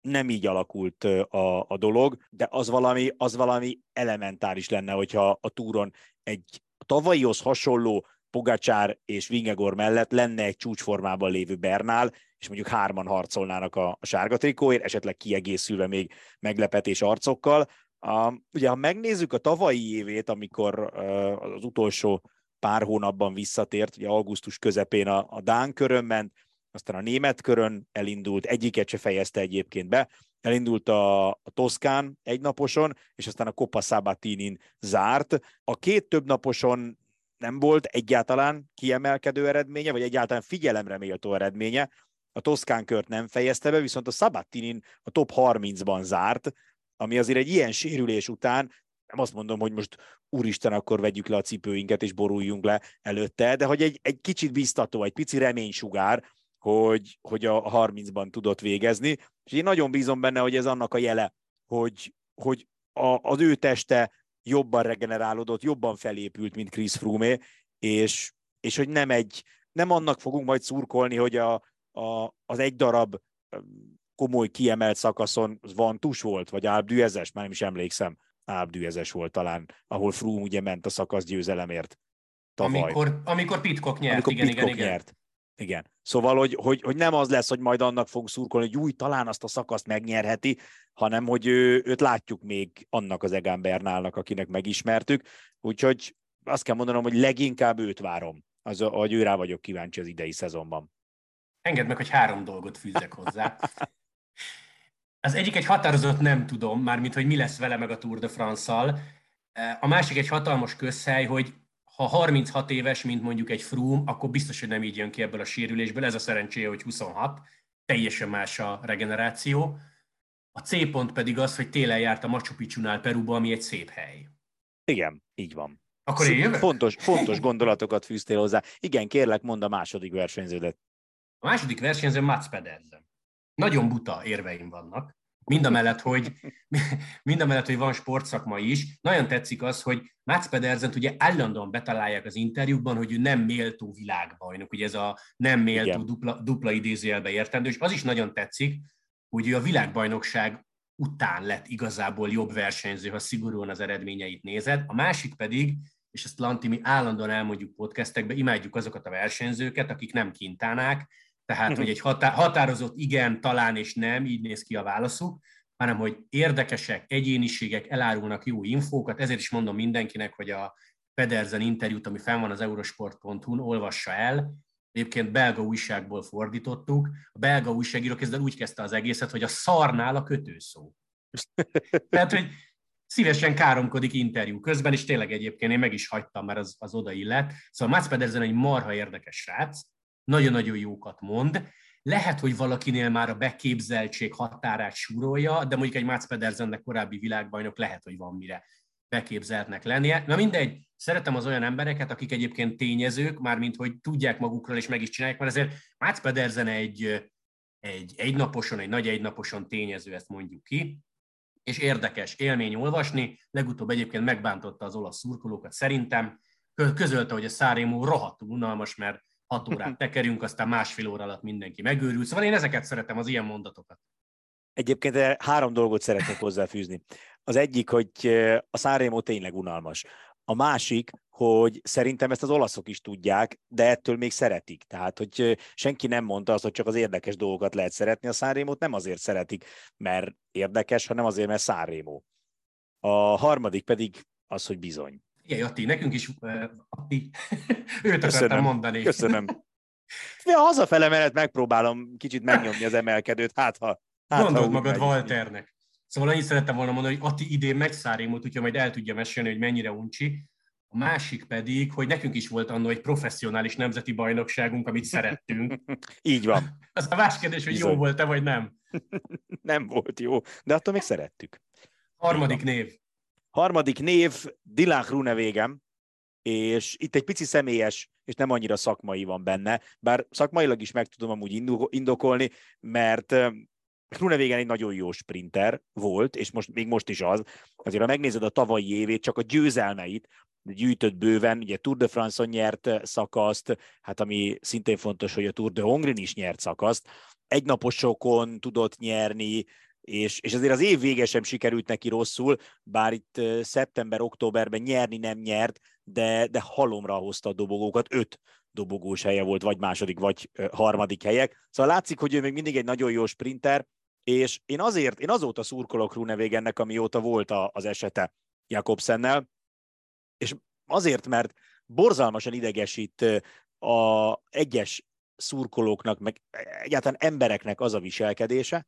[SPEAKER 2] Nem így alakult a, a dolog, de az valami, az valami elementáris lenne, hogyha a túron egy tavalyihoz hasonló Pogacsár és Vingegor mellett lenne egy csúcsformában lévő Bernál, és mondjuk hárman harcolnának a, a sárga trikóért, esetleg kiegészülve még meglepetés arcokkal. A, ugye, ha megnézzük a tavalyi évét, amikor uh, az utolsó pár hónapban visszatért, ugye augusztus közepén a, a Dán körön ment, aztán a német körön elindult, egyiket se fejezte egyébként be, elindult a, a Toszkán egynaposon, és aztán a Coppa Sabatinin zárt. A két több naposon nem volt egyáltalán kiemelkedő eredménye, vagy egyáltalán figyelemre méltó eredménye. A Toszkán kört nem fejezte be, viszont a Sabatinin a top 30-ban zárt, ami azért egy ilyen sérülés után nem azt mondom, hogy most úristen, akkor vegyük le a cipőinket és boruljunk le előtte, de hogy egy, egy kicsit biztató, egy pici reménysugár, hogy, hogy a 30-ban tudott végezni, és én nagyon bízom benne, hogy ez annak a jele, hogy, hogy a, az ő teste jobban regenerálódott, jobban felépült, mint Chris Froome, és, és hogy nem egy, nem annak fogunk majd szurkolni, hogy a, a, az egy darab komoly kiemelt szakaszon van tus volt, vagy álbdűezes, már nem is emlékszem, álbdűezes volt talán, ahol Froome ugye ment a szakasz győzelemért.
[SPEAKER 1] Tavaly. Amikor, amikor Pitcock nyert, amikor igen, Pitcock igen,
[SPEAKER 2] nyert. Igen. Szóval, hogy, hogy, hogy nem az lesz, hogy majd annak fog szurkolni, hogy új, talán azt a szakaszt megnyerheti, hanem hogy ő, őt látjuk még annak az Egan Bernálnak, akinek megismertük. Úgyhogy azt kell mondanom, hogy leginkább őt várom, az, hogy ő rá vagyok kíváncsi az idei szezonban.
[SPEAKER 1] Engedd meg, hogy három dolgot fűzzek hozzá. Az egyik egy határozott nem tudom, mármint, hogy mi lesz vele meg a Tour de France-szal. A másik egy hatalmas közhely, hogy ha 36 éves, mint mondjuk egy Froome, akkor biztos, hogy nem így jön ki ebből a sérülésből. Ez a szerencséje, hogy 26, teljesen más a regeneráció. A C pont pedig az, hogy télen járt a Machu Picchu-nál Peruba, ami egy szép hely.
[SPEAKER 2] Igen, így van.
[SPEAKER 1] Akkor én jövök?
[SPEAKER 2] Fontos, fontos gondolatokat fűztél hozzá. Igen, kérlek, mondd a második versenyződet.
[SPEAKER 1] A második versenyző Mats Pedersen. Nagyon buta érveim vannak. Mind a mellett, hogy, mind a mellett, hogy van sportszakma is. Nagyon tetszik az, hogy Mats Pedersent ugye állandóan betalálják az interjúkban, hogy ő nem méltó világbajnok, ugye ez a nem méltó dupla, dupla idézőjelbe értendő, és az is nagyon tetszik, hogy ő a világbajnokság után lett igazából jobb versenyző, ha szigorúan az eredményeit nézed. A másik pedig, és ezt Lanti mi állandóan elmondjuk podcastekbe, imádjuk azokat a versenyzőket, akik nem kintánák, tehát, hogy egy határozott igen, talán és nem, így néz ki a válaszuk, hanem hogy érdekesek, egyéniségek elárulnak jó infókat, ezért is mondom mindenkinek, hogy a Pedersen interjút, ami fenn van az eurosport.hu-n, olvassa el. Egyébként belga újságból fordítottuk. A belga újságíró kezdve úgy kezdte az egészet, hogy a szarnál a kötőszó. Tehát, hogy szívesen káromkodik interjú közben, és tényleg egyébként én meg is hagytam, mert az, az oda illet. Szóval Mats Pedersen egy marha érdekes srác, nagyon-nagyon jókat mond. Lehet, hogy valakinél már a beképzeltség határát súrolja, de mondjuk egy Mats Pedersennek korábbi világbajnok lehet, hogy van mire beképzeltnek lennie. Na mindegy, szeretem az olyan embereket, akik egyébként tényezők, mármint hogy tudják magukról és meg is csinálják, mert azért Mats Pedersen egy, egy egynaposon, egy nagy egynaposon tényező, ezt mondjuk ki, és érdekes élmény olvasni. Legutóbb egyébként megbántotta az olasz szurkolókat szerintem, közölte, hogy a Szárémó rohadtul unalmas, mert hat órát tekerünk, aztán másfél óra alatt mindenki megőrül. Szóval én ezeket szeretem, az ilyen mondatokat.
[SPEAKER 2] Egyébként három dolgot szeretnék hozzáfűzni. Az egyik, hogy a Szárémó tényleg unalmas. A másik, hogy szerintem ezt az olaszok is tudják, de ettől még szeretik. Tehát, hogy senki nem mondta azt, hogy csak az érdekes dolgokat lehet szeretni. A Sanremo-t nem azért szeretik, mert érdekes, hanem azért, mert Sanremo. A harmadik pedig az, hogy bizony.
[SPEAKER 1] Igen, Atti, nekünk is, uh, Atti, őt Köszönöm. akartam mondani.
[SPEAKER 2] Köszönöm. Ja, hazafele mellett megpróbálom kicsit megnyomni az emelkedőt, hát ha... Hát,
[SPEAKER 1] Gondold ha magad Walternek. Szóval annyit szerettem volna mondani, hogy Atti idén megszárémult, úgyhogy majd el tudja mesélni, hogy mennyire uncsi. A másik pedig, hogy nekünk is volt annó egy professzionális nemzeti bajnokságunk, amit szerettünk.
[SPEAKER 2] Így van.
[SPEAKER 1] Az a más kérdés, hogy Bizony. jó volt-e, vagy nem.
[SPEAKER 2] nem volt jó, de attól még szerettük.
[SPEAKER 1] Harmadik név.
[SPEAKER 2] Harmadik név Dylan Grunewegen, és itt egy pici személyes, és nem annyira szakmai van benne, bár szakmailag is meg tudom amúgy indokolni, mert Grunewagen egy nagyon jó sprinter volt, és most, még most is az. Azért, ha megnézed a tavalyi évét, csak a győzelmeit, gyűjtött bőven, ugye Tour de France-on nyert szakaszt, hát ami szintén fontos, hogy a Tour de Hongrin is nyert szakaszt, egynaposokon tudott nyerni, és, és azért az év vége sem sikerült neki rosszul, bár itt szeptember-októberben nyerni nem nyert, de, de halomra hozta a dobogókat, öt dobogós helye volt, vagy második, vagy harmadik helyek. Szóval látszik, hogy ő még mindig egy nagyon jó sprinter, és én azért, én azóta szurkolok Runevégennek, amióta volt a, az esete Jakobsennel, és azért, mert borzalmasan idegesít a egyes szurkolóknak, meg egyáltalán embereknek az a viselkedése,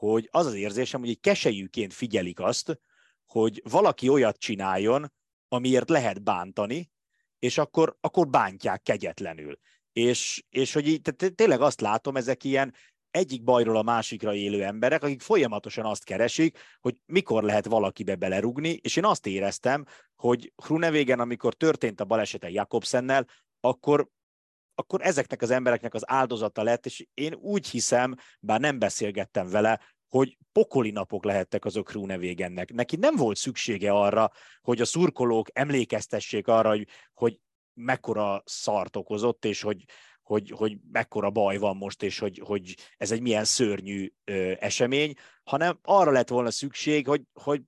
[SPEAKER 2] hogy az az érzésem, hogy egy keselyűként figyelik azt, hogy valaki olyat csináljon, amiért lehet bántani, és akkor, akkor bántják kegyetlenül. És, és hogy így, tehát tényleg azt látom, ezek ilyen egyik bajról a másikra élő emberek, akik folyamatosan azt keresik, hogy mikor lehet valakibe belerugni, és én azt éreztem, hogy Hrunevégen, amikor történt a balesete Jakobsennel, akkor akkor ezeknek az embereknek az áldozata lett, és én úgy hiszem, bár nem beszélgettem vele, hogy pokoli napok lehettek azok Hrunevégennek. Neki nem volt szüksége arra, hogy a szurkolók emlékeztessék arra, hogy, hogy mekkora szart okozott, és hogy, hogy, hogy mekkora baj van most, és hogy, hogy ez egy milyen szörnyű ö, esemény, hanem arra lett volna szükség, hogy, hogy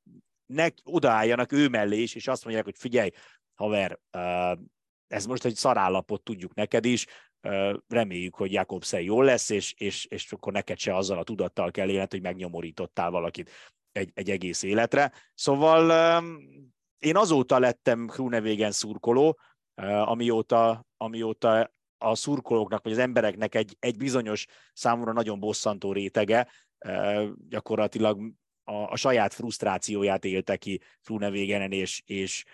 [SPEAKER 2] ne odaálljanak ő mellé is, és azt mondják, hogy figyelj, haver, uh, ez most egy szarállapot tudjuk neked is, reméljük, hogy Jakobsen jól lesz, és, és, és akkor neked se azzal a tudattal kell élned, hogy megnyomorítottál valakit egy, egy egész életre. Szóval én azóta lettem Krunevégen szurkoló, amióta, amióta a szurkolóknak, vagy az embereknek egy, egy bizonyos számomra nagyon bosszantó rétege, gyakorlatilag a, a saját frusztrációját élte ki Frunevégenen, és, és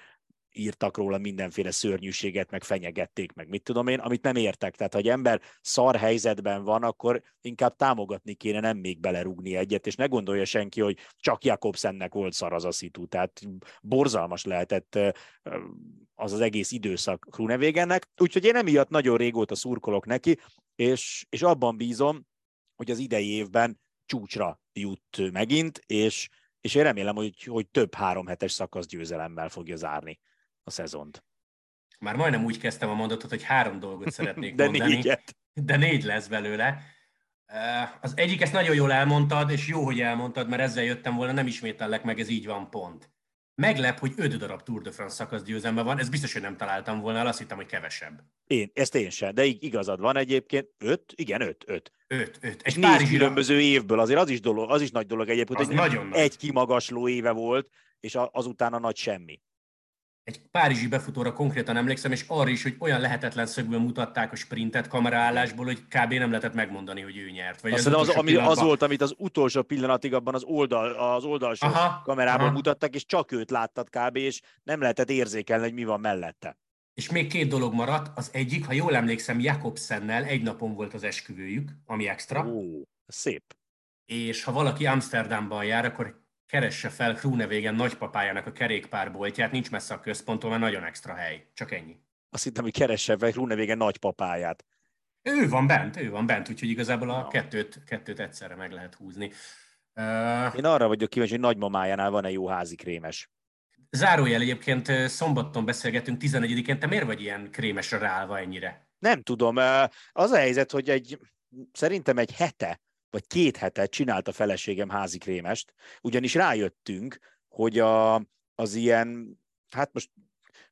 [SPEAKER 2] írtak róla mindenféle szörnyűséget, meg fenyegették, meg mit tudom én, amit nem értek. Tehát, ha egy ember szar helyzetben van, akkor inkább támogatni kéne, nem még belerúgni egyet, és ne gondolja senki, hogy csak Jakobsennek volt szar az a szitu. Tehát borzalmas lehetett az az egész időszak Krunevégennek. Úgyhogy én emiatt nagyon régóta szurkolok neki, és, és abban bízom, hogy az idei évben csúcsra jut megint, és, és én remélem, hogy, hogy több három hetes szakasz győzelemmel fogja zárni a szezont.
[SPEAKER 1] Már majdnem úgy kezdtem a mondatot, hogy három dolgot szeretnék
[SPEAKER 2] de
[SPEAKER 1] mondani.
[SPEAKER 2] Négyet.
[SPEAKER 1] De négy lesz belőle. Az egyik, ezt nagyon jól elmondtad, és jó, hogy elmondtad, mert ezzel jöttem volna, nem ismétellek meg, ez így van, pont. Meglep, hogy öt darab Tour de France szakasz győzelme van, ez biztos, hogy nem találtam volna azt hittem, hogy kevesebb.
[SPEAKER 2] Én, ezt én sem, de igazad van egyébként, öt, igen, öt, öt.
[SPEAKER 1] Öt, öt.
[SPEAKER 2] Egy négy különböző évből, azért az is, dolog, az is nagy dolog egyébként,
[SPEAKER 1] az
[SPEAKER 2] hogy
[SPEAKER 1] nagyon
[SPEAKER 2] egy nagy. kimagasló éve volt, és azután a nagy semmi
[SPEAKER 1] egy párizsi befutóra konkrétan emlékszem, és arra is, hogy olyan lehetetlen szögből mutatták a sprintet kameraállásból, hogy kb. nem lehetett megmondani, hogy ő nyert.
[SPEAKER 2] Vagy Azt az, az, ami, az volt, amit az utolsó pillanatig abban az, oldal, az oldalsó aha, kamerában aha. mutattak, és csak őt láttad kb. és nem lehetett érzékelni, hogy mi van mellette.
[SPEAKER 1] És még két dolog maradt. Az egyik, ha jól emlékszem, Jakobsennel egy napon volt az esküvőjük, ami extra.
[SPEAKER 2] Ó, szép.
[SPEAKER 1] És ha valaki Amsterdamban jár, akkor keresse fel Krunevégen nagypapájának a kerékpárboltját, nincs messze a központtól, mert nagyon extra hely. Csak ennyi.
[SPEAKER 2] Azt hittem, hogy keresse fel Krunevégen nagypapáját.
[SPEAKER 1] Ő van bent, ő van bent, úgyhogy igazából a kettőt, kettőt egyszerre meg lehet húzni.
[SPEAKER 2] Uh, Én arra vagyok kíváncsi, hogy nagymamájánál van-e jó házi krémes.
[SPEAKER 1] Zárójel egyébként szombaton beszélgetünk 11-én, te miért vagy ilyen krémesre ráállva ennyire?
[SPEAKER 2] Nem tudom. Az a helyzet, hogy egy, szerintem egy hete vagy két hete csinált a feleségem házi krémest, ugyanis rájöttünk, hogy a, az ilyen, hát most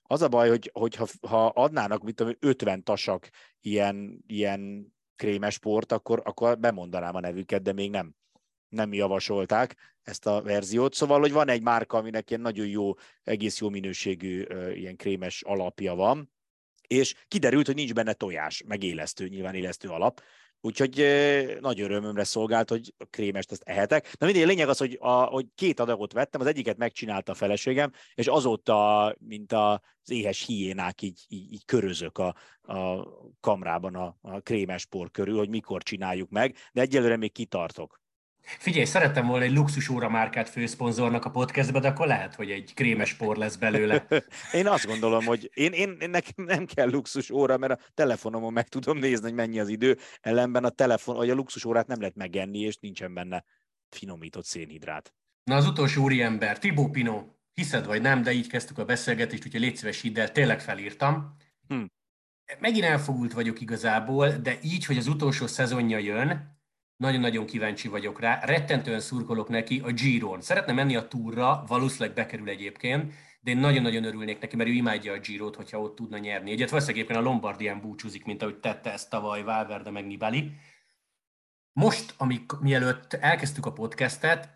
[SPEAKER 2] Az a baj, hogy, hogy ha, ha adnának, mit tudom, 50 tasak ilyen, ilyen krémes port, akkor, akkor bemondanám a nevüket, de még nem, nem javasolták ezt a verziót. Szóval, hogy van egy márka, aminek ilyen nagyon jó, egész jó minőségű ilyen krémes alapja van, és kiderült, hogy nincs benne tojás, meg élesztő, nyilván élesztő alap, Úgyhogy nagy örömömre szolgált, hogy a krémest ezt ehetek. Na mindig a lényeg az, hogy, a, hogy két adagot vettem, az egyiket megcsinálta a feleségem, és azóta, mint az éhes hiénák, így, így, így körözök a, a kamrában a, a krémes por körül, hogy mikor csináljuk meg, de egyelőre még kitartok.
[SPEAKER 1] Figyelj, szerettem volna egy luxus óra márkát főszponzornak a podcastbe, de akkor lehet, hogy egy krémes por lesz belőle.
[SPEAKER 2] én azt gondolom, hogy én, én, én nekem nem kell luxus óra, mert a telefonomon meg tudom nézni, hogy mennyi az idő, ellenben a telefon, vagy a luxus órát nem lehet megenni, és nincsen benne finomított szénhidrát.
[SPEAKER 1] Na az utolsó úriember, Tibó Pino, hiszed vagy nem, de így kezdtük a beszélgetést, úgyhogy légy szíves hidd el, tényleg felírtam. Hm. Megint elfogult vagyok igazából, de így, hogy az utolsó szezonja jön, nagyon-nagyon kíváncsi vagyok rá. Rettentően szurkolok neki a Giron. Szeretne menni a túra, valószínűleg bekerül egyébként, de én nagyon-nagyon örülnék neki, mert ő imádja a Girot, hogyha ott tudna nyerni. Egyet valószínűleg a Lombardián búcsúzik, mint ahogy tette ezt tavaly Valverde meg Nibali. Most, amik, mielőtt elkezdtük a podcastet,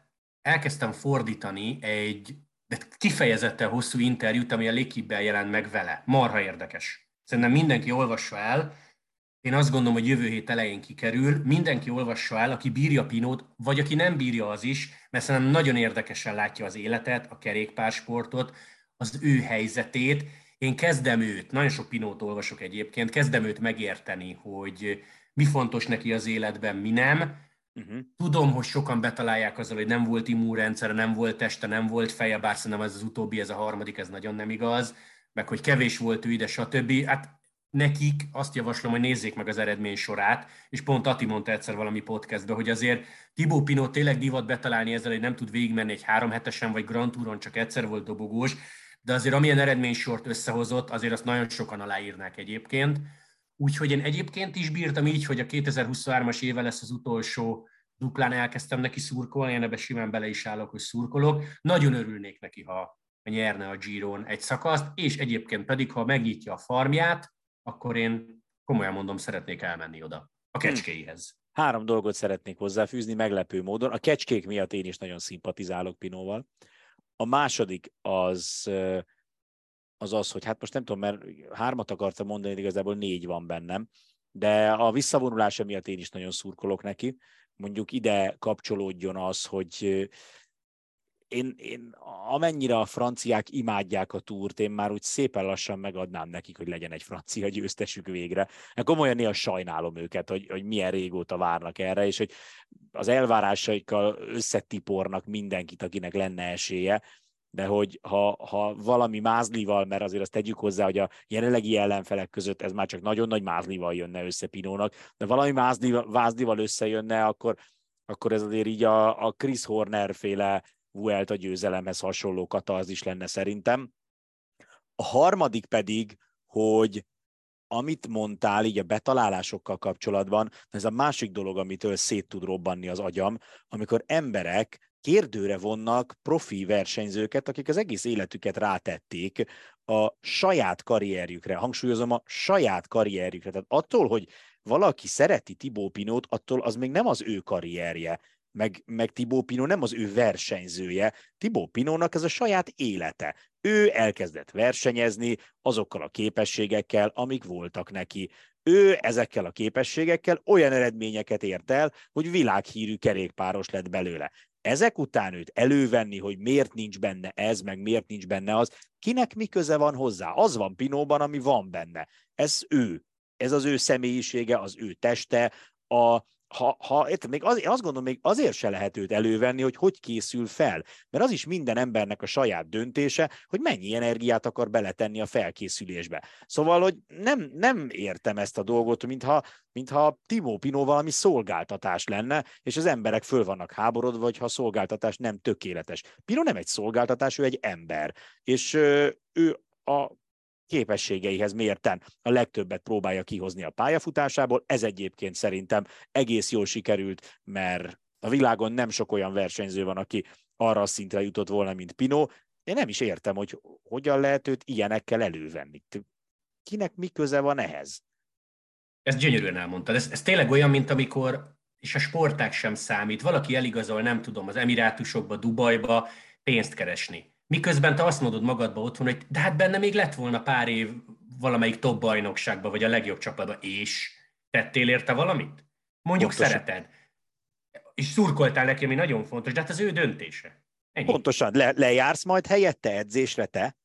[SPEAKER 1] elkezdtem fordítani egy de kifejezetten hosszú interjút, ami a Lékibbel jelent meg vele. Marha érdekes. Szerintem mindenki olvassa el, én azt gondolom, hogy jövő hét elején kikerül. Mindenki olvassa el, aki bírja Pinót, vagy aki nem bírja az is, mert szerintem nagyon érdekesen látja az életet, a kerékpársportot, az ő helyzetét. Én kezdem őt, nagyon sok Pinót olvasok egyébként, kezdem őt megérteni, hogy mi fontos neki az életben, mi nem. Uh-huh. Tudom, hogy sokan betalálják azzal, hogy nem volt immunrendszere, nem volt teste, nem volt feje, bár szerintem ez az utóbbi, ez a harmadik, ez nagyon nem igaz, meg hogy kevés volt ő ide, stb. Hát nekik azt javaslom, hogy nézzék meg az eredmény sorát, és pont Ati mondta egyszer valami podcastban, hogy azért Tibó Pinot tényleg divat betalálni ezzel, hogy nem tud végigmenni egy három hetesen, vagy Grand Touron csak egyszer volt dobogós, de azért amilyen eredménysort összehozott, azért azt nagyon sokan aláírnák egyébként. Úgyhogy én egyébként is bírtam így, hogy a 2023-as éve lesz az utolsó duplán elkezdtem neki szurkolni, én ebbe simán bele is állok, hogy szurkolok. Nagyon örülnék neki, ha nyerne a Giron egy szakaszt, és egyébként pedig, ha megnyitja a farmját, akkor én komolyan mondom, szeretnék elmenni oda, a hm. kecskéihez.
[SPEAKER 2] Három dolgot szeretnék hozzáfűzni meglepő módon. A kecskék miatt én is nagyon szimpatizálok Pinóval. A második az az az, hogy hát most nem tudom, mert hármat akartam mondani, de igazából négy van bennem, de a visszavonulása miatt én is nagyon szurkolok neki. Mondjuk ide kapcsolódjon az, hogy én, én amennyire a franciák imádják a túrt, én már úgy szépen lassan megadnám nekik, hogy legyen egy francia győztesük végre. Hát komolyan néha sajnálom őket, hogy, hogy milyen régóta várnak erre, és hogy az elvárásaikkal összetipornak mindenkit, akinek lenne esélye, de hogy ha, ha valami mázlival, mert azért azt tegyük hozzá, hogy a jelenlegi ellenfelek között ez már csak nagyon nagy mázlival jönne össze Pinónak, de valami mázlival, mázlival összejönne, akkor, akkor ez azért így a, a Chris Horner féle Vuelt a győzelemhez hasonló is lenne szerintem. A harmadik pedig, hogy amit mondtál így a betalálásokkal kapcsolatban, ez a másik dolog, amitől szét tud robbanni az agyam, amikor emberek kérdőre vonnak profi versenyzőket, akik az egész életüket rátették a saját karrierjükre, hangsúlyozom a saját karrierjükre. Tehát attól, hogy valaki szereti Tibó Pinót, attól az még nem az ő karrierje meg, meg Tibó Pino nem az ő versenyzője. Tibó Pinónak ez a saját élete. Ő elkezdett versenyezni azokkal a képességekkel, amik voltak neki. Ő ezekkel a képességekkel olyan eredményeket ért el, hogy világhírű kerékpáros lett belőle. Ezek után őt elővenni, hogy miért nincs benne ez, meg miért nincs benne az, kinek mi köze van hozzá? Az van Pinóban, ami van benne. Ez ő. Ez az ő személyisége, az ő teste, a, ha, ha érted, még az, én azt gondolom, még azért se lehet őt elővenni, hogy hogy készül fel. Mert az is minden embernek a saját döntése, hogy mennyi energiát akar beletenni a felkészülésbe. Szóval, hogy nem, nem értem ezt a dolgot, mintha, mintha Timo Pino valami szolgáltatás lenne, és az emberek föl vannak háborodva, vagy ha a szolgáltatás nem tökéletes. Pino nem egy szolgáltatás, ő egy ember. És ő a képességeihez mérten a legtöbbet próbálja kihozni a pályafutásából. Ez egyébként szerintem egész jól sikerült, mert a világon nem sok olyan versenyző van, aki arra a szintre jutott volna, mint Pino. én nem is értem, hogy hogyan lehet őt ilyenekkel elővenni. Kinek mi köze van ehhez?
[SPEAKER 1] Ezt gyönyörűen elmondtad. Ez, ez tényleg olyan, mint amikor, és a sporták sem számít, valaki eligazol, nem tudom, az Emirátusokba, Dubajba pénzt keresni. Miközben te azt mondod magadba otthon, hogy de hát benne még lett volna pár év valamelyik top bajnokságba, vagy a legjobb csapatba, és tettél érte valamit? Mondjuk Pontosan. szereted. És szurkoltál neki, ami nagyon fontos, de hát az ő döntése.
[SPEAKER 2] Ennyi. Pontosan, Le, lejársz majd helyette edzésre te?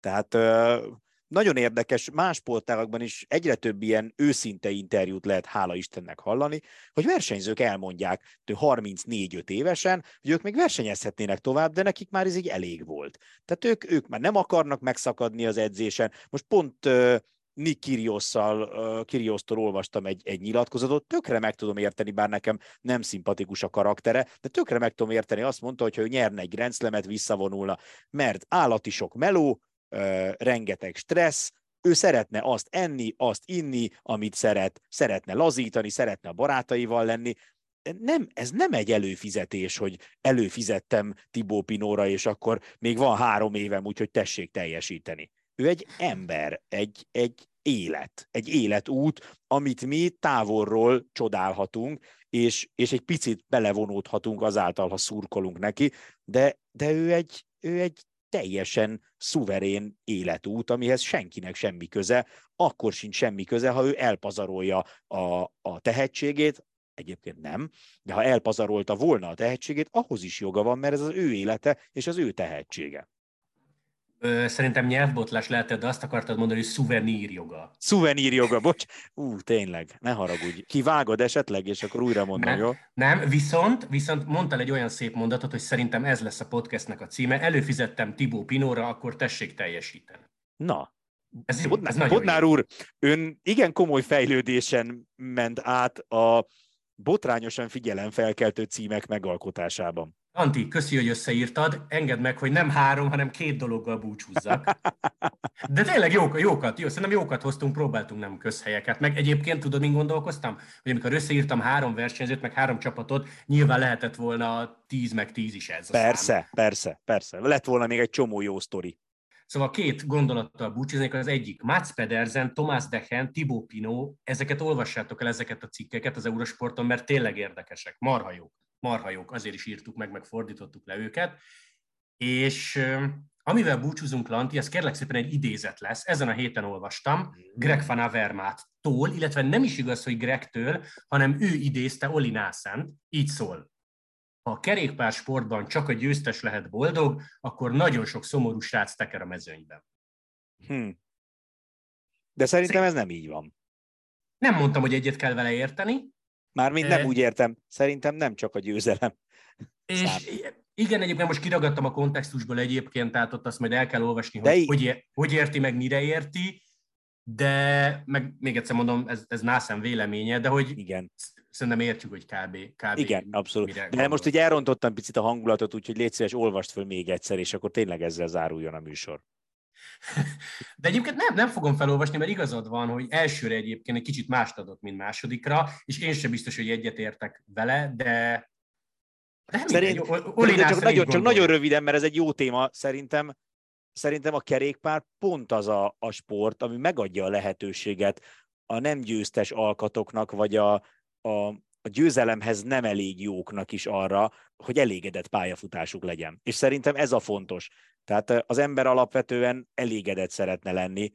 [SPEAKER 2] Tehát ö, nagyon érdekes, más sportágakban is egyre több ilyen őszinte interjút lehet, hála Istennek hallani, hogy versenyzők elmondják 34-5 évesen, hogy ők még versenyezhetnének tovább, de nekik már ez így elég volt. Tehát ők, ők már nem akarnak megszakadni az edzésen. Most pont uh, Nick Kyriosszal, uh, olvastam egy, egy nyilatkozatot, tökre meg tudom érteni, bár nekem nem szimpatikus a karaktere, de tökre meg tudom érteni, azt mondta, hogy ha ő nyerne egy grenzlemet, visszavonulna, mert állati sok meló, rengeteg stressz, ő szeretne azt enni, azt inni, amit szeret, szeretne lazítani, szeretne a barátaival lenni. Nem, ez nem egy előfizetés, hogy előfizettem Tibó Pinóra, és akkor még van három évem, úgyhogy tessék teljesíteni. Ő egy ember, egy, egy élet, egy életút, amit mi távolról csodálhatunk, és, és egy picit belevonódhatunk azáltal, ha szurkolunk neki, de, de ő, egy, ő egy teljesen szuverén életút, amihez senkinek semmi köze, akkor sincs semmi köze, ha ő elpazarolja a, a tehetségét, egyébként nem, de ha elpazarolta volna a tehetségét, ahhoz is joga van, mert ez az ő élete és az ő tehetsége.
[SPEAKER 1] Szerintem nyelvbotlás lehetett, de azt akartad mondani, hogy szuvenír joga.
[SPEAKER 2] Szuvenír joga, bocs. Ú, tényleg, ne haragudj. Kivágod esetleg, és akkor újra mondom,
[SPEAKER 1] nem,
[SPEAKER 2] jó?
[SPEAKER 1] Nem, viszont, viszont mondtál egy olyan szép mondatot, hogy szerintem ez lesz a podcastnek a címe. Előfizettem Tibó Pinóra, akkor tessék teljesíteni.
[SPEAKER 2] Na, ez, Bodnár, ez Bodnár úr, ön igen komoly fejlődésen ment át a botrányosan figyelemfelkeltő címek megalkotásában.
[SPEAKER 1] Anti, köszi, hogy összeírtad. Engedd meg, hogy nem három, hanem két dologgal búcsúzzak. De tényleg jók, jókat, jó, szerintem jókat hoztunk, próbáltunk nem közhelyeket. Meg egyébként tudod, mint gondolkoztam? Hogy amikor összeírtam három versenyzőt, meg három csapatot, nyilván lehetett volna tíz meg tíz is ez
[SPEAKER 2] Persze,
[SPEAKER 1] szám.
[SPEAKER 2] persze, persze. Lett volna még egy csomó jó sztori.
[SPEAKER 1] Szóval két gondolattal búcsúznék, az egyik Mats Pedersen, Tomás Dechen, Thibaut Pinot, ezeket olvassátok el, ezeket a cikkeket az Eurosporton, mert tényleg érdekesek, marha jók marhajók, azért is írtuk meg, meg fordítottuk le őket. És amivel búcsúzunk, Lanti, ez kérlek szépen egy idézet lesz. Ezen a héten olvastam mm. Greg van Avermaet-tól, illetve nem is igaz, hogy Gregtől, hanem ő idézte Oli Nászent, így szól. Ha a kerékpár sportban csak a győztes lehet boldog, akkor nagyon sok szomorú srác teker a mezőnyben.
[SPEAKER 2] Hmm. De szerintem ez nem így van.
[SPEAKER 1] Nem mondtam, hogy egyet kell vele érteni,
[SPEAKER 2] Mármint nem úgy értem, szerintem nem csak a győzelem.
[SPEAKER 1] És Szám. igen, egyébként most kiragadtam a kontextusból egyébként, tehát ott azt majd el kell olvasni, hogy, hogy, hogy érti, meg mire érti, de meg még egyszer mondom, ez, ez nászem véleménye, de hogy
[SPEAKER 2] igen.
[SPEAKER 1] szerintem értjük, hogy kb. kb
[SPEAKER 2] igen, abszolút. De gondol. most ugye elrontottam picit a hangulatot, úgyhogy légy szíves, olvast föl még egyszer, és akkor tényleg ezzel záruljon a műsor.
[SPEAKER 1] De egyébként nem, nem fogom felolvasni, mert igazad van, hogy elsőre egyébként egy kicsit mást adott, mint másodikra, és én sem biztos, hogy egyetértek vele, de
[SPEAKER 2] nem Szerint, igen, csak, nagyon, csak nagyon röviden, mert ez egy jó téma, szerintem szerintem a kerékpár pont az a, a sport, ami megadja a lehetőséget a nem győztes alkatoknak, vagy a, a, a győzelemhez nem elég jóknak is arra, hogy elégedett pályafutásuk legyen. És szerintem ez a fontos. Tehát az ember alapvetően elégedett szeretne lenni,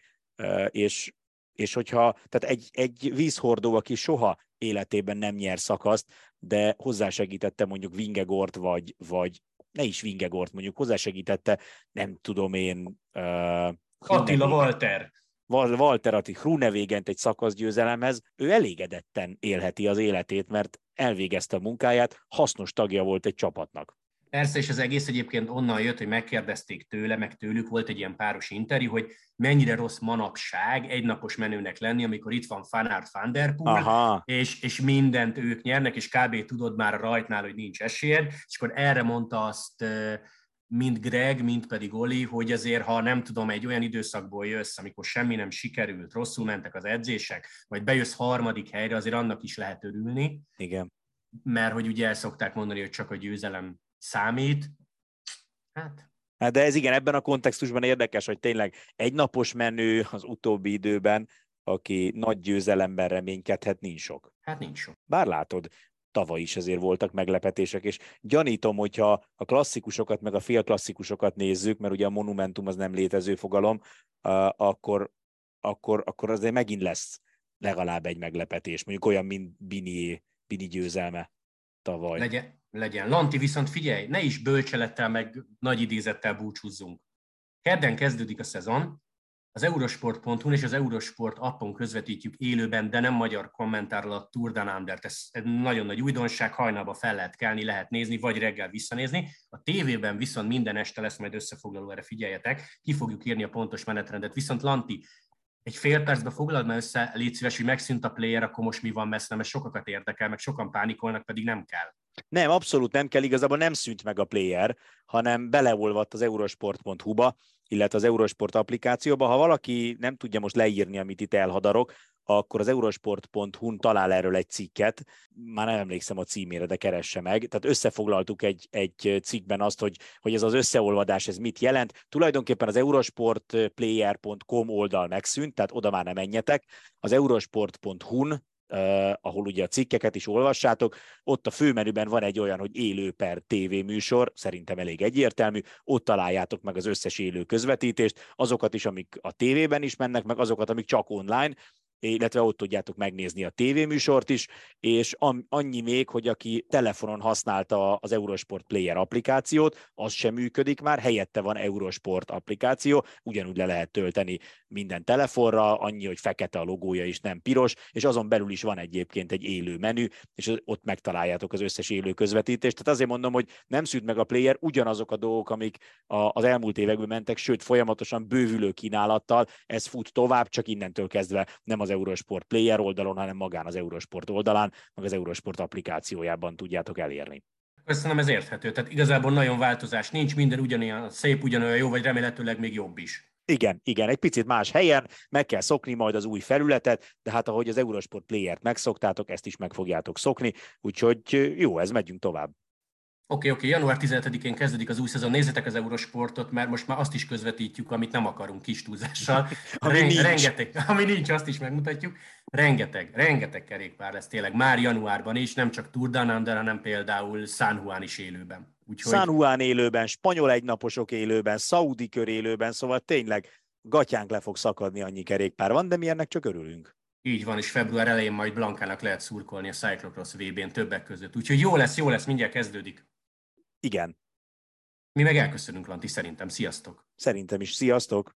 [SPEAKER 2] és, és hogyha, tehát egy, egy vízhordó, aki soha életében nem nyer szakaszt, de hozzásegítette mondjuk Vingegort, vagy, vagy ne is Vingegort, mondjuk hozzásegítette, nem tudom én...
[SPEAKER 1] Uh, Attila Walter.
[SPEAKER 2] Walter Atti Hrunevégent egy szakaszgyőzelemhez, ő elégedetten élheti az életét, mert elvégezte a munkáját, hasznos tagja volt egy csapatnak.
[SPEAKER 1] Persze, és az egész egyébként onnan jött, hogy megkérdezték tőle, meg tőlük volt egy ilyen páros interjú, hogy mennyire rossz manapság egynapos menőnek lenni, amikor itt van Fanart van der Poel, és, és mindent ők nyernek, és kb. tudod már a rajtnál, hogy nincs esélyed, és akkor erre mondta azt mind Greg, mind pedig Oli, hogy azért, ha nem tudom, egy olyan időszakból jössz, amikor semmi nem sikerült, rosszul mentek az edzések, vagy bejössz harmadik helyre, azért annak is lehet örülni.
[SPEAKER 2] Igen.
[SPEAKER 1] Mert hogy ugye el szokták mondani, hogy csak a győzelem számít. Hát,
[SPEAKER 2] Hát de ez igen, ebben a kontextusban érdekes, hogy tényleg egy napos menő az utóbbi időben, aki nagy győzelemben reménykedhet, nincs sok.
[SPEAKER 1] Hát nincs sok.
[SPEAKER 2] Bár látod, tavaly is azért voltak meglepetések, és gyanítom, hogyha a klasszikusokat, meg a félklasszikusokat nézzük, mert ugye a monumentum az nem létező fogalom, akkor, akkor, akkor azért megint lesz legalább egy meglepetés, mondjuk olyan, mint Bini, Bini győzelme tavaly.
[SPEAKER 1] Legyen, legyen. Lanti, viszont figyelj, ne is bölcselettel, meg nagy idézettel búcsúzzunk. Kedden kezdődik a szezon, az eurosport.hu és az Eurosport appon közvetítjük élőben, de nem magyar kommentárral a Tour de Andert. Ez egy nagyon nagy újdonság, hajnalba fel lehet kelni, lehet nézni, vagy reggel visszanézni. A tévében viszont minden este lesz majd összefoglaló, erre figyeljetek, ki fogjuk írni a pontos menetrendet. Viszont Lanti, egy fél percbe foglald már össze, légy szíves, hogy megszűnt a player, akkor most mi van messze, mert sokakat érdekel, meg sokan pánikolnak, pedig nem kell.
[SPEAKER 2] Nem, abszolút nem kell, igazából nem szűnt meg a player, hanem beleolvadt az eurosport.hu-ba, illetve az Eurosport applikációba. Ha valaki nem tudja most leírni, amit itt elhadarok, akkor az eurosport.hu-n talál erről egy cikket, már nem emlékszem a címére, de keresse meg. Tehát összefoglaltuk egy, egy cikkben azt, hogy, hogy ez az összeolvadás, ez mit jelent. Tulajdonképpen az eurosportplayer.com oldal megszűnt, tehát oda már nem menjetek. Az eurosport.hu-n Uh, ahol ugye a cikkeket is olvassátok, ott a főmenüben van egy olyan, hogy élő per tévéműsor, szerintem elég egyértelmű, ott találjátok meg az összes élő közvetítést, azokat is, amik a tévében is mennek, meg azokat, amik csak online, illetve ott tudjátok megnézni a tévéműsort is, és annyi még, hogy aki telefonon használta az Eurosport Player applikációt, az sem működik már, helyette van Eurosport applikáció, ugyanúgy le lehet tölteni minden telefonra, annyi, hogy fekete a logója is, nem piros, és azon belül is van egyébként egy élő menü, és ott megtaláljátok az összes élő közvetítést. Tehát azért mondom, hogy nem szűnt meg a player, ugyanazok a dolgok, amik az elmúlt években mentek, sőt, folyamatosan bővülő kínálattal, ez fut tovább, csak innentől kezdve nem az Eurosport Player oldalon, hanem magán az Eurosport oldalán, meg az Eurosport applikációjában tudjátok elérni.
[SPEAKER 1] Köszönöm, ez érthető. Tehát igazából nagyon változás nincs, minden ugyanolyan szép, ugyanolyan jó, vagy remélhetőleg még jobb is.
[SPEAKER 2] Igen, igen, egy picit más helyen, meg kell szokni majd az új felületet, de hát ahogy az Eurosport Player-t megszoktátok, ezt is meg fogjátok szokni, úgyhogy jó, ez megyünk tovább.
[SPEAKER 1] Oké, okay, oké, okay. január 17-én kezdődik az új szezon. Nézzétek az Eurosportot, mert most már azt is közvetítjük, amit nem akarunk kis túlzással.
[SPEAKER 2] ami Ren- nincs.
[SPEAKER 1] Rengeteg, ami nincs, azt is megmutatjuk. Rengeteg, rengeteg kerékpár lesz tényleg már januárban is, nem csak Tour de Nander, hanem például San Juan is élőben.
[SPEAKER 2] Úgyhogy... San Juan élőben, spanyol egynaposok élőben, szaudi kör élőben, szóval tényleg gatyánk le fog szakadni, annyi kerékpár van, de mi ennek csak örülünk.
[SPEAKER 1] Így van, és február elején majd Blankának lehet szurkolni a Cyclocross VB-n többek között. Úgyhogy jó lesz, jó lesz, mindjárt kezdődik.
[SPEAKER 2] Igen.
[SPEAKER 1] Mi meg elköszönünk, Lanti, szerintem. Sziasztok!
[SPEAKER 2] Szerintem is. Sziasztok!